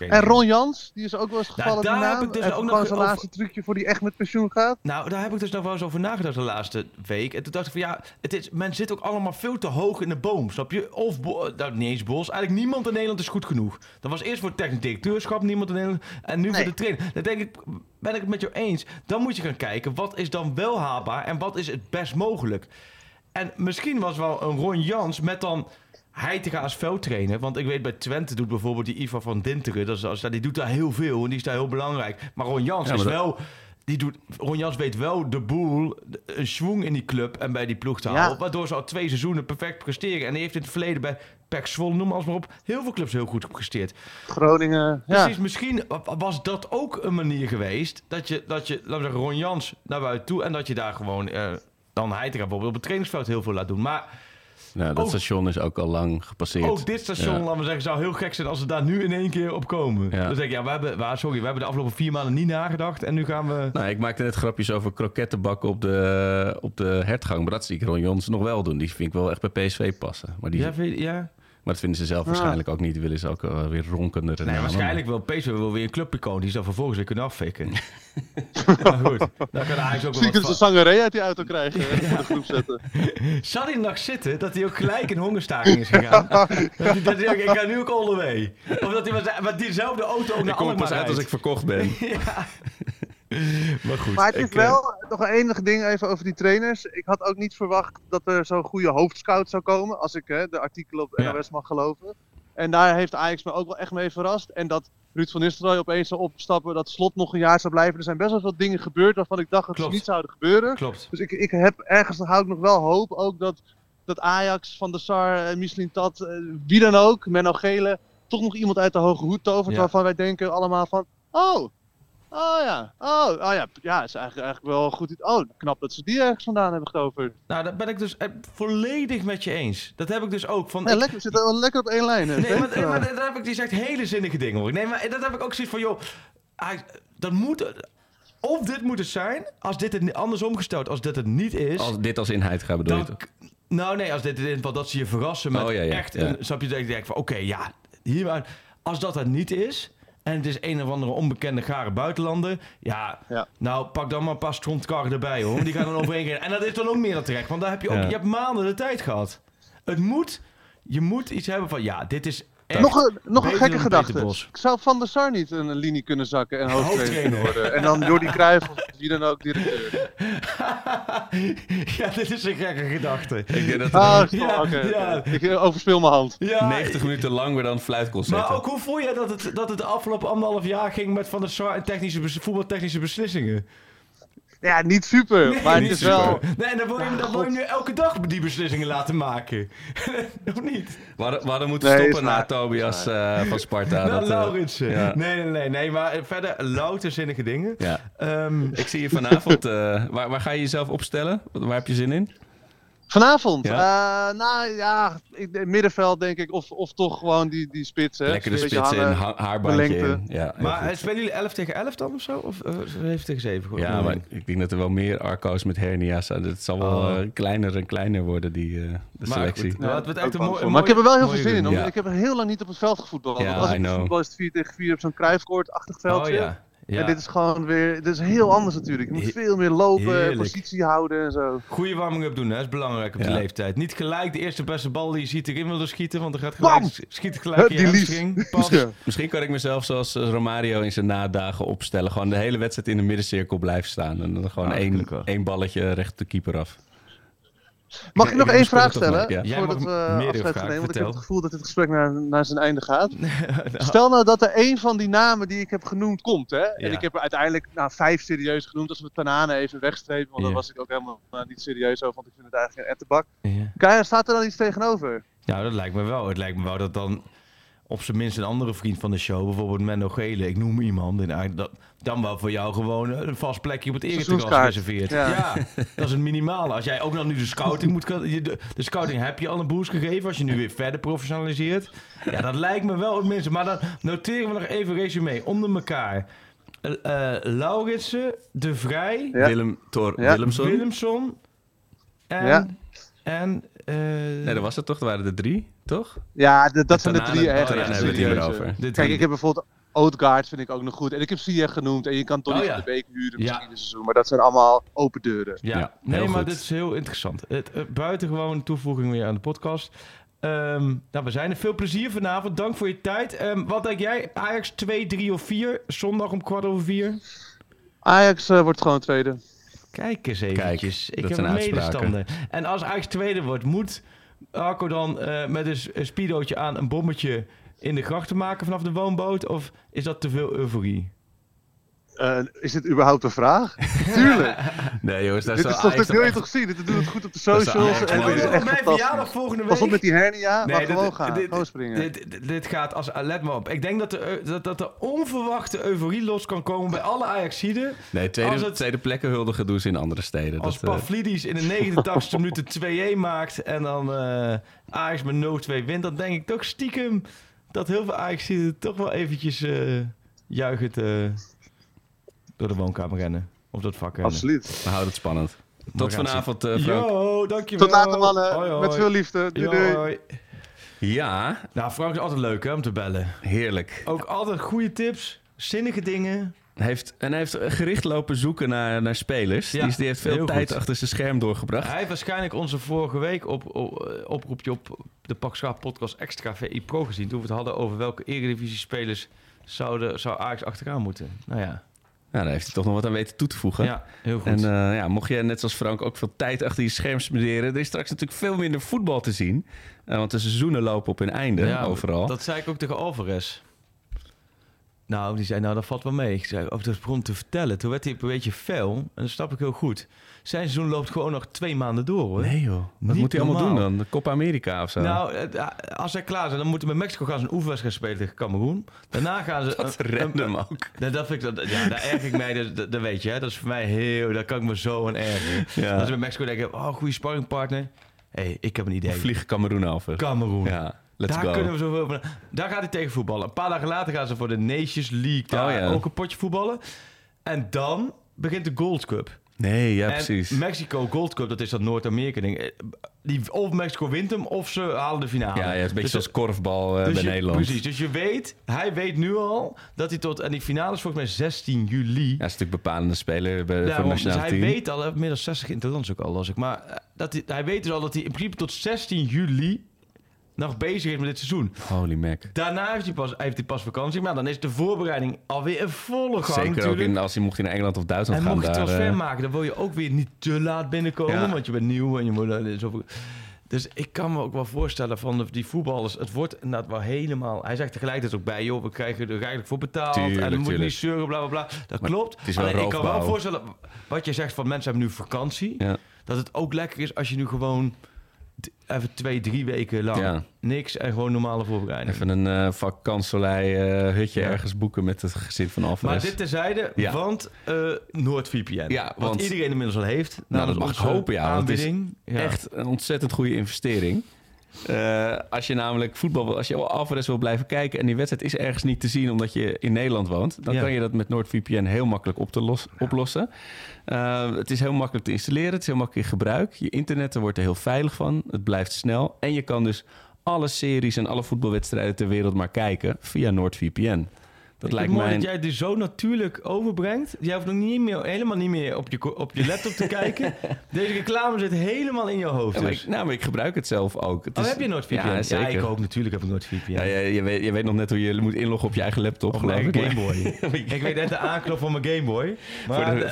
training. En Ron Jans, die is ook wel eens gevallen. daar die heb ik dus ook nog zijn over- laatste trucje voor die echt met pensioen gaat. Nou, daar heb ik dus nog wel eens over nagedacht de laatste week. En toen dacht ik van ja, het is, men zit ook allemaal veel te hoog in de boom, snap je? Of, Bo- nou, niet eens Bos, eigenlijk niemand in Nederland is goed genoeg. Dat was eerst voor technisch directeurschap niemand in Nederland. En nu voor de trainer. Dan denk ik, ben ik het met jou eens. Dan moet je gaan kijken, wat is dan wel haalbaar en wat is het best mogelijk? En misschien was wel een Ron Jans met dan Heitinga als veldtrainer. Want ik weet bij Twente doet bijvoorbeeld die Ivar van Dinteren. Dat is, als- die doet daar heel veel en die is daar heel belangrijk. Maar Ron Jans Ja, is dat- wel... Die doet, Ron Jans weet wel de boel, een schwung in die club en bij die ploeg te Ja. houden. Waardoor ze al twee seizoenen perfect presteren. En die heeft in het verleden bij PEC Zwolle, noem maar op, heel veel clubs heel goed gepresteerd. Groningen. Ja. Precies, misschien was dat ook een manier geweest dat je, dat je laten we zeggen, Ron Jans naar buiten toe en dat je daar gewoon eh, dan Heitinga bijvoorbeeld op het trainingsveld heel veel laat doen. Maar Nou, dat Ook- station is ook al lang gepasseerd. ook dit station, Ja. laten we zeggen, zou heel gek zijn als we daar nu in één keer op komen. Ja. Dan zeg ik, ja, we hebben, waar, sorry, we hebben de afgelopen vier maanden niet nagedacht en nu gaan we... Nou, ik maakte net grapjes over krokettenbakken op de, op de hertgang. Maar dat zie ik Ron Jons nog wel doen. Die vind ik wel echt bij PSV passen. Maar, die, Ja, vind je- ja. Maar dat vinden ze zelf waarschijnlijk ook niet. Die willen ze ook eh, weer ronkender. Nee, namen. waarschijnlijk wel PSV wil weer een clubicoon die ze dan vervolgens weer kunnen affikken. maar goed, dan kan Ajax ook wel Misschien kunnen ze Sangaré uit die auto krijgen en voor de groep zetten. Zal hij nog zitten dat hij ook gelijk in hongerstaking is gegaan? dat hij, dat hij ook, ik ga nu ook all the way. Of dat hij met, diezelfde auto ook Ik naar kom Alkmaar pas uit als ik verkocht ben. Maar goed. Maar het is ik, wel nog een enig ding even over die trainers. Ik had ook niet verwacht dat er zo'n goede hoofdscout zou komen. Als ik hè, de artikelen op Ja. NOS mag geloven. En daar heeft Ajax me ook wel echt mee verrast. En dat Ruud van Nistelrooy opeens zou opstappen. Dat Slot nog een jaar zou blijven. Er zijn best wel veel dingen gebeurd waarvan ik dacht dat Klopt. ze niet zouden gebeuren. Klopt. Dus ik, ik heb ergens hou ik nog wel hoop ook dat, dat Ajax, Van der Sar, eh, Michelin Tat, eh, wie dan ook, Menno Gele, toch nog iemand uit de hoge hoed tovert Ja. waarvan wij denken allemaal van, oh, oh ja, oh, oh ja, ja, is eigenlijk, eigenlijk wel goed. Oh, knap dat ze die ergens vandaan hebben getoverd. Nou, daar ben ik dus eh, volledig met je eens. Dat heb ik dus ook. Van, Nee, ik- lekker, we zitten wel lekker op één lijn. hè, Nee, maar, maar daar heb ik die zegt hele zinnige dingen hoor. Nee, maar dat heb ik ook zoiets van, joh, hij- dat moet, of dit moet het zijn, als dit het andersom gesteld, als dit het niet is, Als dit als inheid gaat bedoel je dan, toch? nou nee, als dit in ieder geval dat ze je verrassen met Oh, ja, ja, echt, ja. een, snap je, dat ik denk van, oké, ja, hier, als dat het niet is, en het is een of andere onbekende gare buitenlander, ja, Ja. nou pak dan maar een paar erbij hoor, die gaan dan overheen gaan. En dat is dan ook meer dan terecht, want daar heb je ook, Ja. je hebt maanden de tijd gehad. Het moet, je moet iets hebben van, ja, dit is echt Nog een, nog een gekke gedachte. Zou Van der Sar niet een linie kunnen zakken en hoofdtrainer worden. En dan Jordi Cruijff of wie dan ook directeur. ja, dit is een gekke gedachte. Ik denk dat Ah, stop, Ja, oké. ja. Ik eh, overspeel mijn hand. Ja, 90 minuten lang weer dan fluitconcert. maar ook hoe voel jij dat het, dat het de afgelopen anderhalf jaar ging met Van der Sar en technische, voetbaltechnische beslissingen? Ja, niet super, maar het niet is super. wel... Nee, en dan wil je, hem- dan wil je nu elke dag die beslissingen laten maken. of niet? We hadden, we hadden moeten Nee, stoppen na waar. Tobias eh, van Sparta. nou, Dat, eh, Lauritsen. ja. Nee, nee, nee, nee. Maar verder louter zinnige dingen. ja. Ehm, Ik zie je vanavond. eh, waar, waar ga je jezelf opstellen? Waar heb je zin in? Vanavond? Ja. Eh, nou ja, ik, middenveld denk ik. Of, of toch gewoon die, die spits. Hè? Lekker de Een beetje spits in, hangen. ha haarbandje in. Ja, heel maar goed. eh, spelen jullie 11 tegen 11 dan of zo? Of eh, 7 tegen 7? Gewoon Ja, maar ik denk dat er wel meer Arco's met hernia's zijn. Het zal wel Oh. eh, kleiner en kleiner worden, die eh, de Maar selectie. goed, nou, het wordt echt Ook een bang mooi, voor. een maar ik heb er wel heel veel zin in. Ja. Ik heb heel lang niet op het veld gevoetbald. Ja, Want als I ik know. voetbal is het 4 tegen 4 op zo'n kruifkoord-achtig Oh veldje. ja. Ja. En dit is gewoon weer, dit is heel anders natuurlijk. Je moet He- veel meer lopen, heerlijk. positie houden en zo. Goede warming-up doen, hè? Dat is belangrijk op Ja. die leeftijd. Niet gelijk de eerste beste bal die je ziet erin willen schieten, want dan gaat gelijk, Bam! schiet gelijk Hup, je hamstring. Ja. Misschien kan ik mezelf zoals eh, Romario in zijn nadagen opstellen. Gewoon de hele wedstrijd in de middencirkel blijven staan. En dan gewoon Ah, één, één balletje recht de keeper af. Mag ik ik nog één vraag stellen? nog, ja. Jij Voordat we afscheid gaan nemen. Want ik heb het gevoel dat dit gesprek naar, naar zijn einde gaat. Nou, Stel nou dat er één van die namen die ik heb genoemd komt, hè? En ik heb er uiteindelijk nou, vijf serieus genoemd. Als we Tanane even wegstrepen, want Ja. daar was ik ook helemaal nou, niet serieus over, want ik vind het eigenlijk geen ettenbak. ja. Kijk, staat er dan iets tegenover? Nou, dat lijkt me wel. Het lijkt me wel dat dan op zijn minst een andere vriend van de show, bijvoorbeeld Menno Gele, ik noem iemand, en dat, dan wel voor jou gewoon een vast plekje op het Seizoenskaart. gereserveerd. Ja. Ja. dat is het minimale. Als jij ook nog nu de scouting moet... De, de scouting heb je al een boost gegeven, als je nu weer verder professionaliseert. Ja, dat lijkt me wel het minste. Maar dan noteren we nog even resume. Onder elkaar. Uh, Lauritsen, De Vrij, Ja. Willem Thor Ja. Willemson. Willemson en... Ja. En... eh, Nee, dat was het toch? Er waren er drie, toch? Ja, de- dat zijn de drie oh, ja, daar hebben we het over. Kijk, ik heb bijvoorbeeld Odegaard vind ik ook nog goed. En ik heb Ziyech genoemd. En je kan Tony Oh, ja. van de Beek huren Ja. misschien een seizoen. Maar dat zijn allemaal open deuren. Ja, Ja, nee, maar dit is heel interessant. Het, uh, buitengewoon toevoeging weer aan de podcast. Ehm, nou, we zijn er. Veel plezier vanavond. Dank voor je tijd. Ehm, wat denk jij? Ajax 2, 3 of 4? Zondag om kwart over 4? Ajax eh, wordt gewoon tweede. Kijk eens eventjes. dat ik heb zijn een uitspraken. medestander. En als Ajax tweede wordt, moet Arco dan eh, met een, speedootje aan een bommetje in de grachten maken vanaf de woonboot? Of is dat te veel euforie? Eh, is dit überhaupt een vraag? Tuurlijk. Nee jongens, daar dit zal is toch, dit wil je echt- toch zien? Dit doet het goed op de Dat is socials. Ajax En dit is echt Mijn verjaardag volgende week. Pas op met die hernia. Nee, maar dit- gewoon gaan. dit- gewoon springen. Dit, dit, dit gaat als... Let maar op. Ik denk dat, er, dat, dat er onverwachte euforie los kan komen bij alle Ajaxiden. Nee, tweede, Als het- tweede plekken huldigen doen ze in andere steden. Als Dat, eh, Pavlidis in de 89 minuten 2-1 maakt en dan eh Ajax met 0-2 wint, dan denk ik toch stiekem dat heel veel Ajaxiden toch wel eventjes eh juichend eh, door de woonkamer rennen. Of door het vak rennen. Absoluut. we houden het spannend. Tot vanavond, eh, Frank. Yo, dankjewel. Tot later mannen. Hoi, hoi. Met veel liefde. Doei, Yo, doei. hoi. Ja, Nou, Frank is altijd leuk hè, om te bellen. heerlijk. Ook altijd goede tips, zinnige dingen. Hij heeft, en hij heeft gericht lopen zoeken naar, naar spelers. Ja, die, die heeft veel tijd goed. achter zijn scherm doorgebracht. Hij heeft waarschijnlijk onze vorige week op, op, eh, oproepje op de Pak Schaap podcast Extra VI Pro gezien. Toen we het hadden over welke Eredivisie spelers zouden, zou Ajax achteraan moeten. Nou ja, Nou, daar heeft hij toch nog wat aan weten toe te voegen. ja heel goed. En eh, ja, mocht je net zoals Frank ook veel tijd achter je scherm spenderen... er is straks natuurlijk veel minder voetbal te zien. Eh, want de seizoenen lopen op hun einde, Ja, overal. Dat zei ik ook tegen Alvarez. Nou, die zei, nou, dat valt wel mee. Ik zei, of dat begon te vertellen. Toen werd hij een beetje fel. En dat snap ik heel goed. Zijn seizoen loopt gewoon nog twee maanden door, hoor. Nee joh, wat Niet moet hij allemaal doen dan? De Copa America of zo? Nou, eh, als zij klaar zijn, dan moeten we met Mexico gaan ze een oefenwedstrijd spelen tegen Cameroen. Daarna gaan ze... Een- random ook. Nou, dat vind ik, dat, ja, daar erg ik mij, dat, dat, dat weet je, hè. Dat is voor mij heel, daar kan ik me zo aan ergeren. Ja. Als we met Mexico denken, oh, goede sparringpartner. Hé, hey, ik heb een idee. We vliegen Cameroen over. Cameroen. Ja, let's daar go. kunnen we zoveel van. Daar gaat hij tegen voetballen. Een paar dagen later gaan ze voor de Nations League daar Oh, ja. ook een potje voetballen. En dan begint de Gold Cup. Nee, ja en precies. Mexico Gold Cup, dat is dat Noord-Amerika ding. Eh, Die, of Mexico wint hem, of ze halen de finale. Ja, ja, het is een beetje Dus zoals korfbal eh, dus bij je- Nederland. Precies, dus je weet, hij weet nu al dat hij tot... En die finale is volgens mij 16 juli. Ja, hij is natuurlijk bepalende speler bij, voor Daarom, het dus nationale hij team. weet al, hij meer dan 60 interlands ook al, als ik. Maar eh, dat hij, hij weet dus al dat hij in principe tot 16 juli nog bezig is met dit seizoen. Holy mac. Daarna heeft hij pas, heeft hij pas vakantie, maar dan is de voorbereiding alweer in volle gang Zeker ook in, als hij mocht naar Engeland of Duitsland en gaan. mocht je daar, transfer eh, maken, dan wil je ook weer niet te laat binnenkomen, Ja. want je bent nieuw en je moet er zoveel... Dus ik kan me ook wel voorstellen van de- die voetballers, het wordt inderdaad wel helemaal... Hij zegt tegelijkertijd ook bij, joh, we krijgen er eigenlijk voor betaald en dan moet je niet zeuren, bla bla bla. Dat Maar klopt. het is wel Alleen ik kan wel voorstellen, wat je zegt van mensen hebben nu vakantie, ja. dat het ook lekker is als je nu gewoon even twee, drie weken lang Ja. niks en gewoon normale voorbereiding. Even een eh vakantsolei eh, hutje Ja. ergens boeken met het gezin van Alvarez. Maar dit terzijde, Ja. want eh NoordVPN. Ja, wat want- iedereen inmiddels al heeft. Nou, dat mag ik hopen, ja, het is Aanbieding. Ja. Echt een ontzettend goede investering. Eh, als je namelijk voetbal wil, als je Alvarez wil blijven kijken en die wedstrijd is ergens niet te zien omdat je in Nederland woont, dan Ja. kan je dat met NordVPN heel makkelijk op te los, oplossen. Eh, het is heel makkelijk te installeren, het is heel makkelijk in gebruik. Je internet er wordt er heel veilig van, het blijft snel en je kan dus alle series en alle voetbalwedstrijden ter wereld maar kijken via NordVPN. Dat Ik lijkt vind het mij mooi een- dat jij het dus zo natuurlijk overbrengt. Jij hoeft nog niet meer, helemaal niet meer op je, op je laptop te kijken. Deze reclame zit helemaal in je hoofd. Ja, maar Dus. ik, nou, maar ik gebruik het zelf ook. Het Oh, is- heb je NoordVPN? Ja, Ja, zeker. ik ook natuurlijk heb ik NoordVPN. Ja, je, je, weet, je weet nog net hoe je moet inloggen op je eigen laptop. Mijn ik. Weet net de aanknop van mijn Game Boy. Maar Voor de- eh,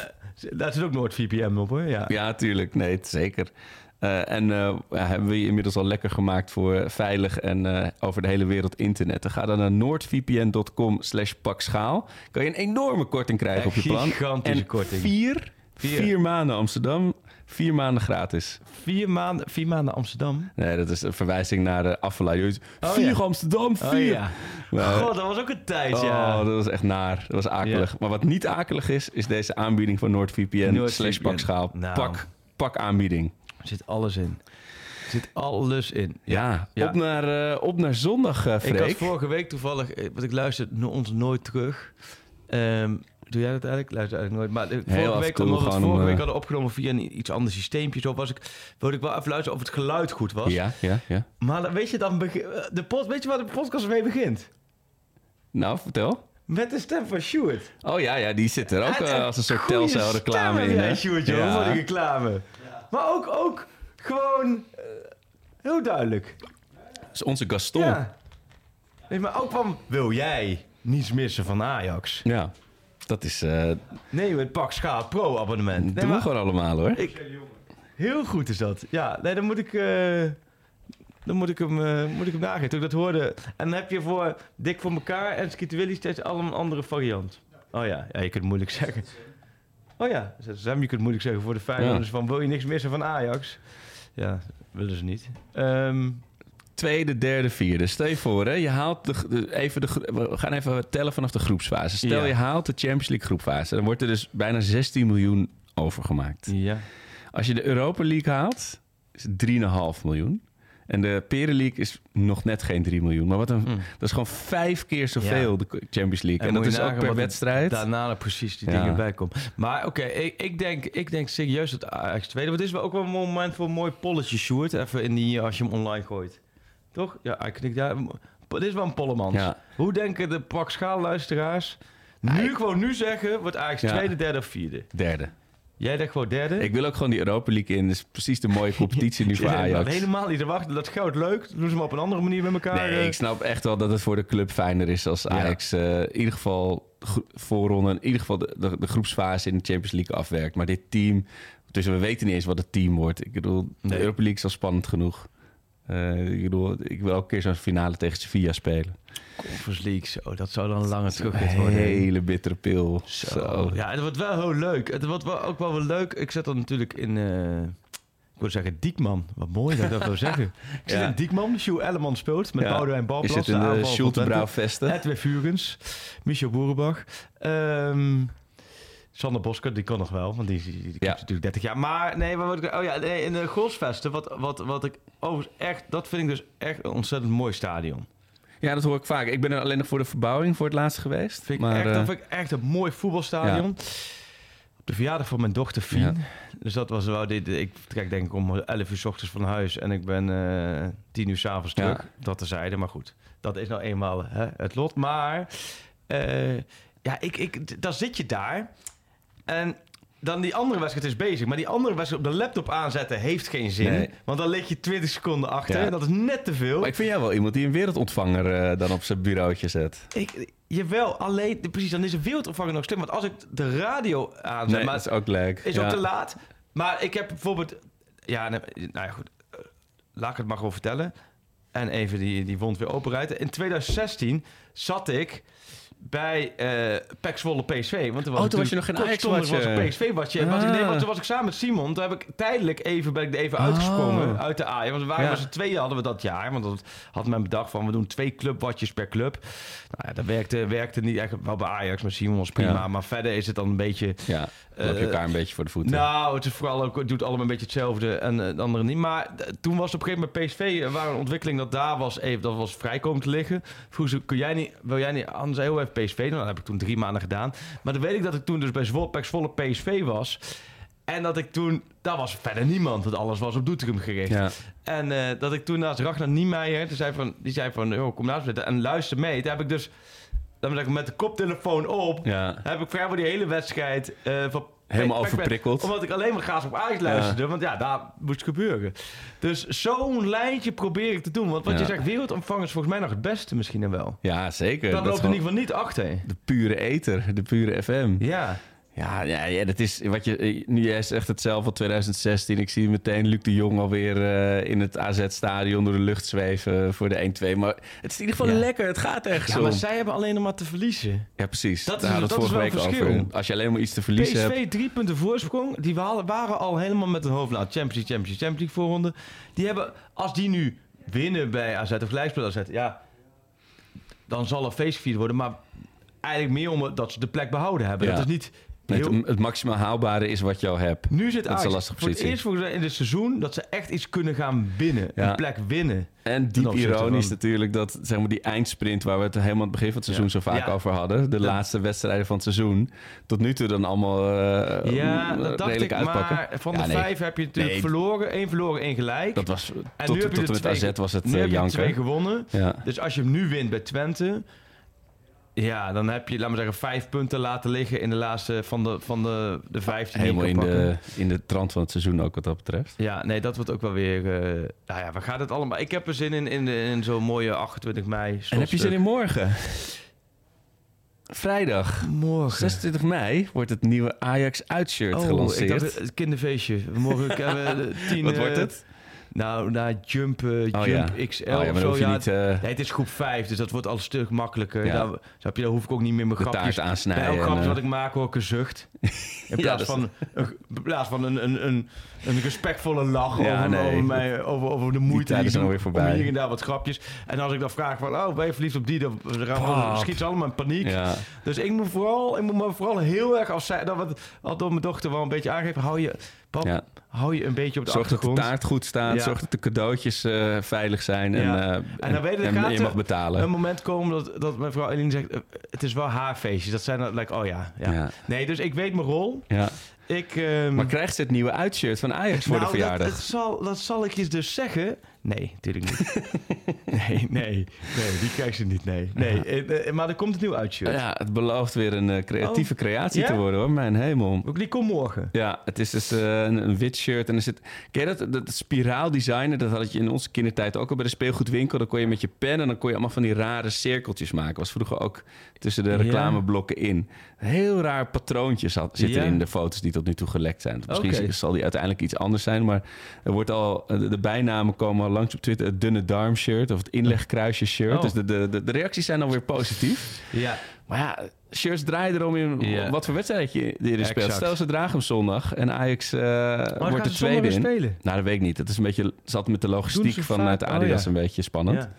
daar zit ook NoordVPN op hoor. Ja. Ja, tuurlijk. Nee, zeker. Eh, en eh, hebben we je inmiddels al lekker gemaakt voor veilig en eh, over de hele wereld internet. Ga dan naar noordvpn.com slash pakschaal. Kan je een enorme korting krijgen op je plan. Gigantische en korting. Vier, Vier. vier. maanden Amsterdam, vier maanden gratis. Vier, maanden, vier maanden Amsterdam. Nee, dat is een verwijzing naar de Afvalaai. Oh, vier ja. Amsterdam, vier. Oh ja. Maar- God, dat was ook een tijd, Oh, ja. dat was echt naar. Dat was akelig. Ja. Maar wat niet akelig is, is deze aanbieding van NordVPN. slash pakschaal. Nou. Pak, pak aanbieding. Er zit alles in. Er zit alles in. Ja, Ja. Op, naar, eh, op naar zondag, eh Ik Freek. had vorige week toevallig, eh, want ik luisterde no- ons nooit terug. Ehm, doe jij dat eigenlijk? Luister eigenlijk nooit. Maar de, af vorige week, omdat we het vorige week eh, hadden opgenomen via een iets ander systeempje, zo was ik, wilde ik wel even luisteren of het geluid goed was. Ja, ja, ja. Maar weet je, dan eh, de pod, weet je waar de podcast mee begint? Nou, vertel. Met de stem van Sjoerd. Oh ja, ja, die zit er ook eh, als een soort goeie Telcel-reclame stem in. hè? Sjoerd, joh, Ja. voor die reclame. Maar ook, ook gewoon eh, heel duidelijk. Dat is onze Gaston. Ja, Ja. Nee, maar ook van, wil jij niets missen van Ajax? Dat is... eh Nee, met Pak Schaal Pro abonnement. Nee, doen we gewoon allemaal hoor. ik, heel goed is dat. Ja, nee, dan moet ik... eh, dan moet ik, hem, eh, moet ik hem nageven. Toen ik dat hoorde. En dan heb je voor Dik voor elkaar en Skeeter Willy steeds allemaal een andere variant. Oh ja, ja, je kunt het moeilijk zeggen. Oh ja, Sam, je kunt het moeilijk zeggen voor de Feyenoorders van wil je niks missen van Ajax? Ja, willen ze niet. Ehm, Tweede, derde, vierde. Stel je voor, hè, je haalt de, de- even de, we gaan even tellen vanaf de groepsfase. Stel Ja. je haalt de Champions League groepfase. Dan wordt er dus bijna 16 miljoen overgemaakt. ja. Als je de Europa League haalt, is het 3,5 miljoen. En de Peren League is nog net geen 3 miljoen. Maar wat een, Mm. dat is gewoon vijf keer zoveel, Ja. de Champions League. En, moet dat is ook per er wedstrijd. Daarna precies die Ja. dingen bij komen. Maar oké, ik, ik, denk, ik denk serieus dat Ajax tweede. Want dit is wel ook wel een moment voor een mooi polletje, Sjoerd. Even in die, als je hem online gooit. Toch? Ja, ik knik daar. Dit is wel een pollemans. Ja. Hoe denken de pak schaalluisteraars? Nu gewoon nu zeggen, wordt Ajax Ja. tweede, derde of vierde. Derde. Jij denkt gewoon derde? Ik wil ook gewoon die Europa League in. Dat is precies de mooie competitie nu voor Ja, Ajax. Helemaal niet te wachten. Dat goud leuk. Doen ze maar op een andere manier met elkaar. Nee, eh. ik snap echt wel dat het voor de club fijner is als Ajax eh, in ieder geval gro- voorronde, in ieder geval de, de, de groepsfase in de Champions League afwerkt. Maar dit team, dus we weten niet eens wat het team wordt. Ik bedoel, de Nee. Europa League is al spannend genoeg. Eh, ik bedoel, ik wil elke keer zo'n finale tegen Sevilla spelen. Conference League, zo. Dat zou dan een lange Een terugrit worden. hele bittere pil. Zo. Zo. Ja, het wordt wel heel leuk. Het wordt wel, ook wel weer leuk. Ik zet dat natuurlijk in... eh, ik wil zeggen Diekman. Wat mooi dat ik dat wil zeggen. Ik zit Ja. in Diekman. Sjoe Elleman speelt met Ja. Boudewijn Je Balplas. zit in de. Schultebrouw-vesten. Edwin Vugens. Michel Boerenbach. Ehm Sander Bosker, die kan nog wel, want die, die, die, Ja. is natuurlijk 30 jaar. Maar nee, maar wat ik, oh ja, nee, in de Golfsvesten, wat, wat, wat ik overigens echt, dat vind ik dus echt een ontzettend mooi stadion. Ja, dat hoor ik vaak. Ik ben er alleen nog voor de verbouwing voor het laatst geweest. Vind ik echt, eh, dat vind ik echt een mooi voetbalstadion. Op de verjaardag van mijn dochter Fien. Ja. Dus dat was wel dit. Ik vertrek denk ik om 11 uur s ochtends van huis en ik ben eh 10 uur s'avonds Ja. terug. Dat terzijde, maar goed. Dat is nou eenmaal hè, het lot. Maar eh, ja, ik, ik, dan zit je daar en dan die andere wedstrijd is bezig. Maar die andere wedstrijd op de laptop aanzetten heeft geen zin. Nee. Want dan lig je 20 seconden achter. Ja. En dat is net te veel. maar ik vind jou wel iemand die een wereldontvanger eh, dan op zijn bureautje zet. Ik, jawel, alleen, precies, dan is een wereldontvanger nog slim. Want als ik de radio aanzet, Nee, maar dat is ook leuk. is Ja. ook te laat. Maar ik heb bijvoorbeeld, ja, nou ja, goed, eh, laat ik het maar gewoon vertellen. En even die, die wond weer openrijden. In 2016 zat ik bij eh Pek Zwolle PSV. Want toen was, Oh, ik toen was je nog geen kortstondig Ajax-watcher. was ik PSV watje. Was ik, nee, Ah. want toen was ik samen met Simon. Toen heb ik tijdelijk even, ben ik er even Oh. uitgesprongen uit de Ajax. Want we waren Ja. met z'n tweeën hadden we dat jaar. Want dat had men bedacht van we doen twee clubwatjes per club. Nou ja, dat werkte, werkte niet echt wel bij Ajax. Maar Simon was prima. Ja. Maar verder is het dan een beetje... Ja, loop je Eh, elkaar een beetje voor de voeten. Nou, het is vooral ook, het doet allemaal een beetje hetzelfde en eh, de andere niet. Maar eh, toen was op een gegeven moment PSV, waren een ontwikkeling dat daar was, even, dat was vrij komen te liggen. Vroeg ze, kun jij niet, wil jij niet anders heel even PSV? Nou, dat heb ik toen drie maanden gedaan. Maar dan weet ik dat ik toen dus bij Zwolle, Zwolle PSV was. En dat ik toen, daar was verder niemand, want alles was op Doetinchem gericht. Ja. En eh, dat ik toen naast Ragnar Niemeyer, die zei van, die zei van, kom naast me zitten en luister mee. Toen heb ik dus, dan ben ik met de koptelefoon op, Ja. heb ik vrijwel die hele wedstrijd eh, van Helemaal overprikkeld. Omdat ik alleen maar gaas op Ajax luisterde. Want ja, daar moest het gebeuren. Dus zo'n lijntje probeer ik te doen. Want wat Ja. je zegt, wereldomvang is volgens mij nog het beste misschien dan wel. Ja, zeker. Dat Dat loopt in gewoon ieder geval niet achter. de pure ether, de pure FM. Ja. Ja, ja, ja, dat is wat je. eh, Nu jij zegt het zelf al 2016. Ik zie meteen Luc de Jong alweer eh in het AZ-stadion door de lucht zweven voor de 1-2. Maar het is in ieder geval Ja. lekker. Het gaat ergens ja, maar zij hebben alleen nog maar te verliezen. Ja, precies. Dat Daar is- dat vorige wel week over. Als je alleen maar iets te verliezen hebt. PSV drie punten voorsprong. Die waren, al helemaal met een hoofd. Nou, Champions League, Champions League, Champions League voorronde. Die hebben, als die nu winnen bij AZ of gelijk spelen AZ, ja, dan zal er feest gevierd worden. Maar eigenlijk meer omdat ze de plek behouden hebben. Ja. Dat is niet Nee, het, het maximaal haalbare is wat je al hebt. Nu zit Ajax lastige voor het eerst volgens mij in het seizoen dat ze echt iets kunnen gaan winnen. Ja. Een plek winnen. En diep ironisch van- natuurlijk dat zeg maar, die eindsprint waar we het helemaal aan het begin van het seizoen Ja. zo vaak Ja. over hadden. De laatste wedstrijden van het seizoen. Tot nu toe dan allemaal eh, Ja, dat dacht ik. redelijk uitpakken. Maar van Ja, de nee. vijf heb je natuurlijk Nee. verloren. één verloren, één gelijk. Dat was En tot, nu heb tot je en er met twee- AZ was het nu eh, heb je twee gewonnen. Ja. Dus als je hem nu wint bij Twente... Ja, dan heb je, laat maar zeggen, vijf punten laten liggen in de laatste van de, van de, de vijftien. Helemaal in de, in de trant van het seizoen ook wat dat betreft. Ja, nee, dat wordt ook wel weer... eh nou ja, we gaan het allemaal... Ik heb er zin in, in, in zo'n mooie 28 mei. En heb je zin in morgen? Vrijdag, Morgen. 26 mei, wordt het nieuwe Ajax uitshirt Oh, gelanceerd. ik dacht, het kinderfeestje. Morgen hebben we tien... Wat eh, wordt het? Nou, na Jump, eh, Jump Oh, ja. XL Oh ja, of zo. ja, niet eh, Nee, het is groep 5, dus dat wordt al een stuk makkelijker. Ja. Daar, snap je, daar hoef ik ook niet meer mijn de grapjes... taart aansnijden. Bij elk grapje en, wat eh, ik maak hoor ik een zucht. In plaats van, een, in plaats van een, een, een, een respectvolle lach over, nee. over, mij, over, over de moeite die ik doe voorbij. hier en daar wat grapjes. En als ik dan vraag van, oh, ben je verliefd op die? Dan dan schiet ze allemaal in paniek. ja. Dus ik moet, vooral, ik moet me vooral heel erg, als zij, dat wat al door mijn dochter wel een beetje aangeven, hou je, pap, Ja. Hou je een beetje op de Zorg dat de taart goed staat. Ja. Zorg dat de cadeautjes eh, veilig zijn. En, Ja. eh, En dan weet je, en je mag betalen. Een moment komen dat, dat mijn vrouw Eline zegt, eh, het is wel haar feestje. Dat zijn dan, like, oh ja, ja. Nee, dus ik weet mijn rol. Ja. Ik, ehm, Maar krijgt ze het nieuwe uitshirt van Ajax voor nou, de verjaardag? Dat, dat, zal, dat zal ik je dus zeggen. Nee, natuurlijk niet. nee, nee, nee, die krijgt ze niet, nee. nee eh, eh, maar er komt een nieuw uitshirt. Ja, het belooft weer een eh, creatieve Oh. creatie te worden hoor, mijn hemel. Ook die komt morgen. Ja, het is dus een, een wit shirt en er zit... Ken je dat, dat spiraaldesignen? Dat had je in onze kindertijd ook al bij de speelgoedwinkel. Dan kon je met je pen en dan kon je allemaal van die rare cirkeltjes maken. Was vroeger ook tussen de reclameblokken in. Heel raar patroontje zat, zit Ja. er in de foto's die tot nu toe gelekt zijn. Misschien zal die uiteindelijk iets anders zijn, maar er wordt al, de, de bijnamen komen al langs op Twitter. Het dunne darm shirt of het inlegkruisje shirt. Oh. Dus de, de, de, de reacties zijn alweer positief. Ja. Maar ja, shirts draaien erom in Ja. wat voor wedstrijd je die er speelt. Stel ze dragen hem zondag en Ajax eh, wordt de tweede in. spelen. Nou, dat weet ik niet. Het is een beetje zat met de logistiek ze vanuit vaak? Oh, Adidas ja. een beetje spannend. Ja.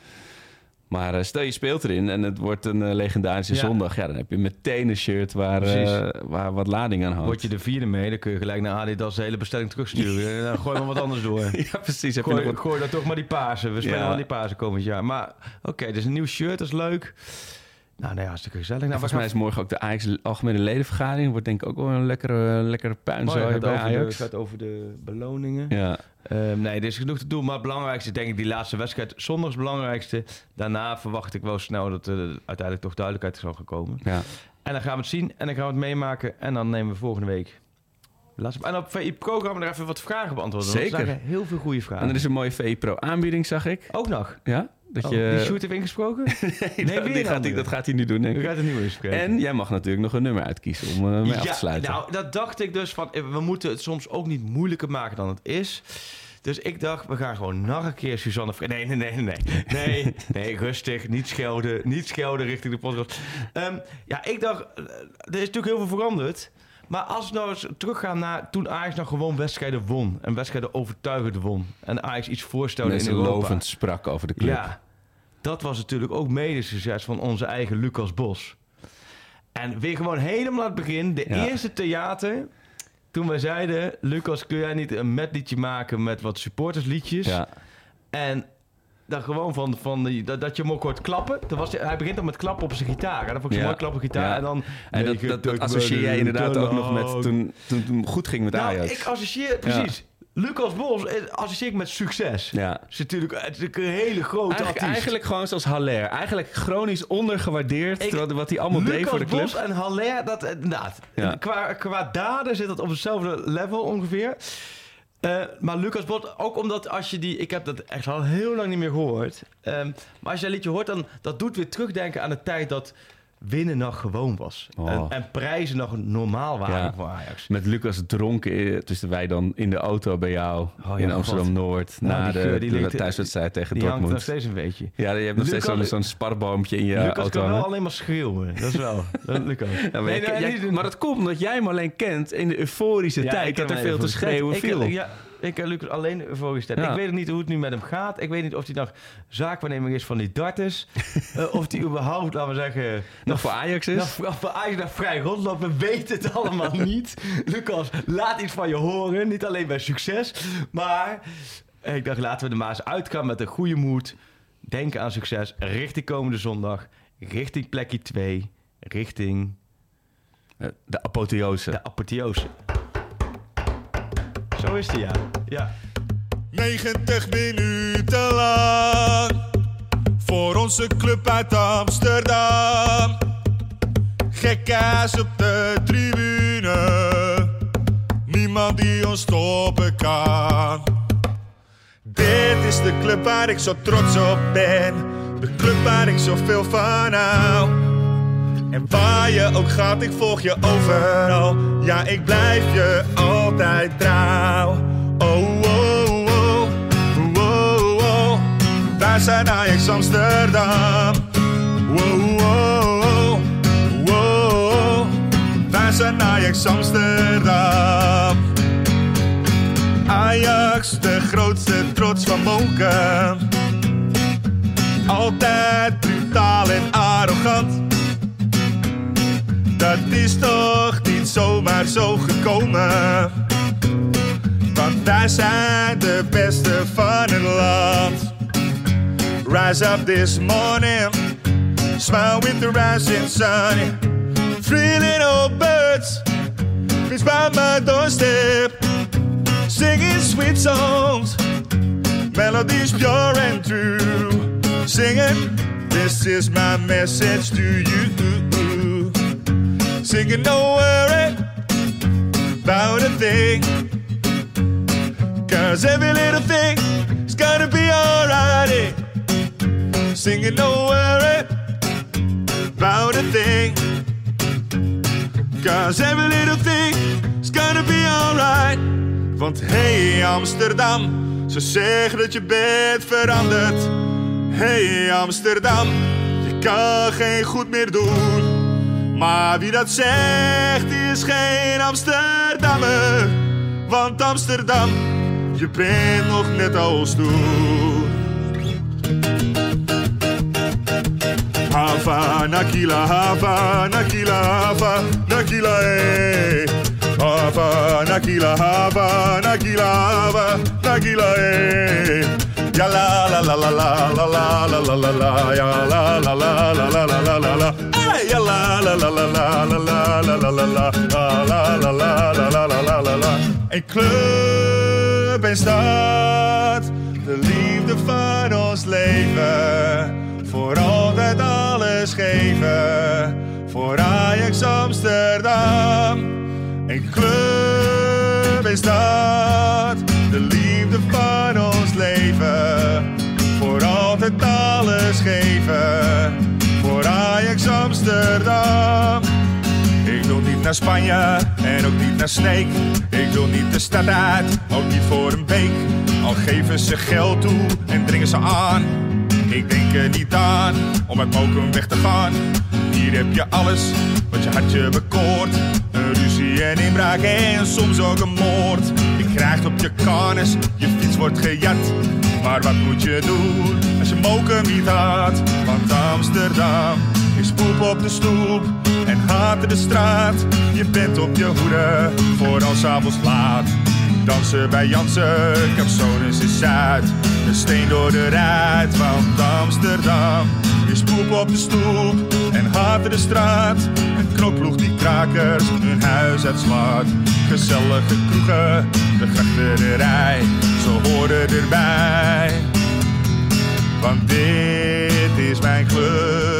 Maar eh, stel je speelt erin en het wordt een eh, legendarische Ja. zondag. Ja, dan heb je meteen een shirt waar, eh, waar wat lading aan hangt. Word je de vierde mee, dan kun je gelijk naar Adidas de hele bestelling terugsturen. En dan gooi maar wat anders door. Ja, precies. Heb je Gooi, wat... gooi dan toch maar die paarse. We spelen Ja. wel die paarse komend jaar. Maar oké, dus een nieuw shirt, dat is leuk. Nou, nee, hartstikke gezellig. Nou, Volgens mij is morgen ook de Ajax algemene ledenvergadering. Wordt denk ik ook wel een lekkere, lekkere puin Mooi, zo gaat, bij over de, Ajax. gaat over de beloningen. Ja. Ehm, nee, er is genoeg te doen. Maar het belangrijkste, denk ik, die laatste wedstrijd. Zondag is het belangrijkste. Daarna verwacht ik wel snel dat er uiteindelijk toch duidelijkheid zal gaan komen. ja. En dan gaan we het zien en dan gaan we het meemaken. En dan nemen we volgende week. laatste- En op VI Pro gaan we er even wat vragen beantwoorden. want er Zeker. heel veel goede vragen. En er is een mooie VE Pro aanbieding, zag ik. Ook nog. Ja? Dat Oh, je... Die shoot heeft ingesproken? nee, dat, gaat hij, dat gaat hij nu doen, gaan het. En jij mag natuurlijk nog een nummer uitkiezen om eh mee af te sluiten. Nou, dat dacht ik dus van, eh, we moeten het soms ook niet moeilijker maken dan het is. Dus ik dacht, we gaan gewoon nog een keer Suzanne... Nee, nee, nee, nee. Nee, nee, rustig. Niet schelden. Niet schelden richting de podcast. Ehm, ja, ik dacht, eh, er is natuurlijk heel veel veranderd. Maar als we nou eens teruggaan naar toen Ajax nog gewoon wedstrijden won. En wedstrijden overtuigend won. En Ajax iets voorstelde in Europa. lovend sprak over de club. Ja, dat was natuurlijk ook mede succes van onze eigen Lucas Bos. En weer gewoon helemaal aan het begin, de Ja. eerste theater. Toen wij zeiden, Lucas, kun jij niet een medliedje maken met wat supportersliedjes? Ja. En dan gewoon van, van die, dat, dat je hem ook hoort klappen. Dan was hij, hij begint dan met klappen op zijn gitaar. En dan vond ik Ja. mooi klappen gitaar. Ja. En dan... En dat, dat, dat associeer jij inderdaad ook nog met toen, toen het goed ging met Nou, Ajax. ik associeer, precies. Lucas Bos eh, associeer ik met succes. Ja. Is natuurlijk, het is een hele grote Eigenlijk, artiest. eigenlijk gewoon zoals Haller. Eigenlijk chronisch ondergewaardeerd Ik- wat, hij allemaal Lucas deed voor de club. Bos en Haller, dat eh, inderdaad. Ja. Qua, qua daden zit dat op hetzelfde level ongeveer. Eh, maar Lucas Bos, ook omdat als je die... Ik heb dat echt al heel lang niet meer gehoord. Ehm, maar als je dat liedje hoort, dan dat doet weer terugdenken aan de tijd dat winnen nog gewoon was. Oh. En, en prijzen nog normaal waren Ja. voor Ajax. Met Lucas dronken tussen wij dan in de auto bij jou Oh ja, in Amsterdam-Noord. Nou, na die de, die de thuiswedstrijd tegen Die hangt nog Dortmund. steeds een beetje. Ja, je hebt nog steeds zo'n Lucas- zo'n sparboompje in je Lucas auto kan wel alleen maar schreeuwen. Dat is wel. Dat, Lucas. Ja, maar, Nee, jij- maar dat komt omdat jij hem alleen kent in de euforische tijd. ik Dat er veel te schreeuwen ik, viel. Ja, ik heb Lucas alleen voor tijd. Ja. Ik weet niet hoe het nu met hem gaat. Ik weet niet of hij nog zaakwaarnemer is van die darters. Eh, of hij überhaupt, laten we zeggen... Nog voor Ajax is. Nog, nog voor Ajax nog vrij rondloopt. We weten het allemaal niet. Lucas, laat iets van je horen. Niet alleen bij succes. Maar ik dacht, laten we maar eens uitgaan met een goede moed. Denken aan succes. Richting komende zondag. Richting plekje 2. Richting Eh, De apotheose. de apotheose. Zo is die, ja. Ja. 90 minuten lang voor onze club uit Amsterdam. Gekka's op de tribune. Niemand die ons stoppen kan. Dit is de club waar ik zo trots op ben. De club waar ik zoveel van hou. En waar je ook gaat, ik volg je overal. Ja, ik blijf je altijd trouw. Oh, oh, oh, oh, oh, oh. Zijn Ajax Amsterdam. Wow, wow, wow, wow. Daar zijn Ajax Amsterdam. Ajax, de grootste trots van Moken. Altijd brutaal en arrogant. Dat is toch niet zomaar zo gekomen. Want wij zijn de beste van het land. Rise up this morning, smile with the rising sun. Three little birds, it's by my doorstep, singing sweet songs, melodies pure and true. Singing, this is my message to you. Singing, don't worry about a thing. Cause every little thing is gonna be alright. Singing, don't worry about a thing. Cause every little thing is gonna be alright. Want hey Amsterdam, ze zeggen dat je bent veranderd. Hey Amsterdam, je kan geen goed meer doen. Maar wie dat zegt, is geen Amsterdammer. Want Amsterdam, je bent nog net als toen. Hava, Nakila, Hava, Nakila, Hava, Nakila, eh. Hava, Nakila, Hava, Nakila, Hava, Nakila, eh. Ja la la la la la la la la la la la la la la la la la la la la la la la la la la la la la la Een club en stad, de liefde van ons leven voor altijd alles geven. Voor Ajax Amsterdam. Een club is dat. De liefde van ons leven. Voor altijd alles geven. Voor Ajax Amsterdam. Ik wil niet naar Spanje en ook niet naar Sneek. Ik wil niet de stad uit, ook niet voor een beek. Al geven ze geld toe en dringen ze aan. Ik denk er niet aan om uit Mokum weg te gaan. Hier heb je alles wat je hartje bekoort. Een ruzie en inbraak en soms ook een moord. Je krijgt op je karnes, je fiets wordt gejat. Maar wat moet je doen als je Mokum niet had? Want Amsterdam is poep op de stoep en haat de straat. Je bent op je hoede voor als avonds laat. Dansen bij Jansen, Capsones is Zuid. Een steen door de ruit, want Amsterdam is poep op de stoep en haat de straat. Een knokploeg die krakers hun huis uitslaat. Gezellige kroegen, de grachterij, ze horen erbij. Want dit is mijn club,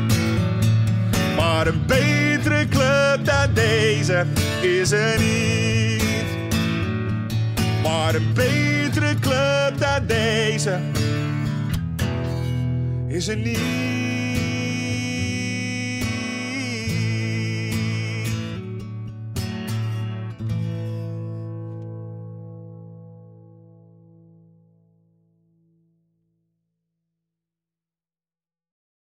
Maar een betere club dan deze is er niet. Maar een betere club dan deze is er niet.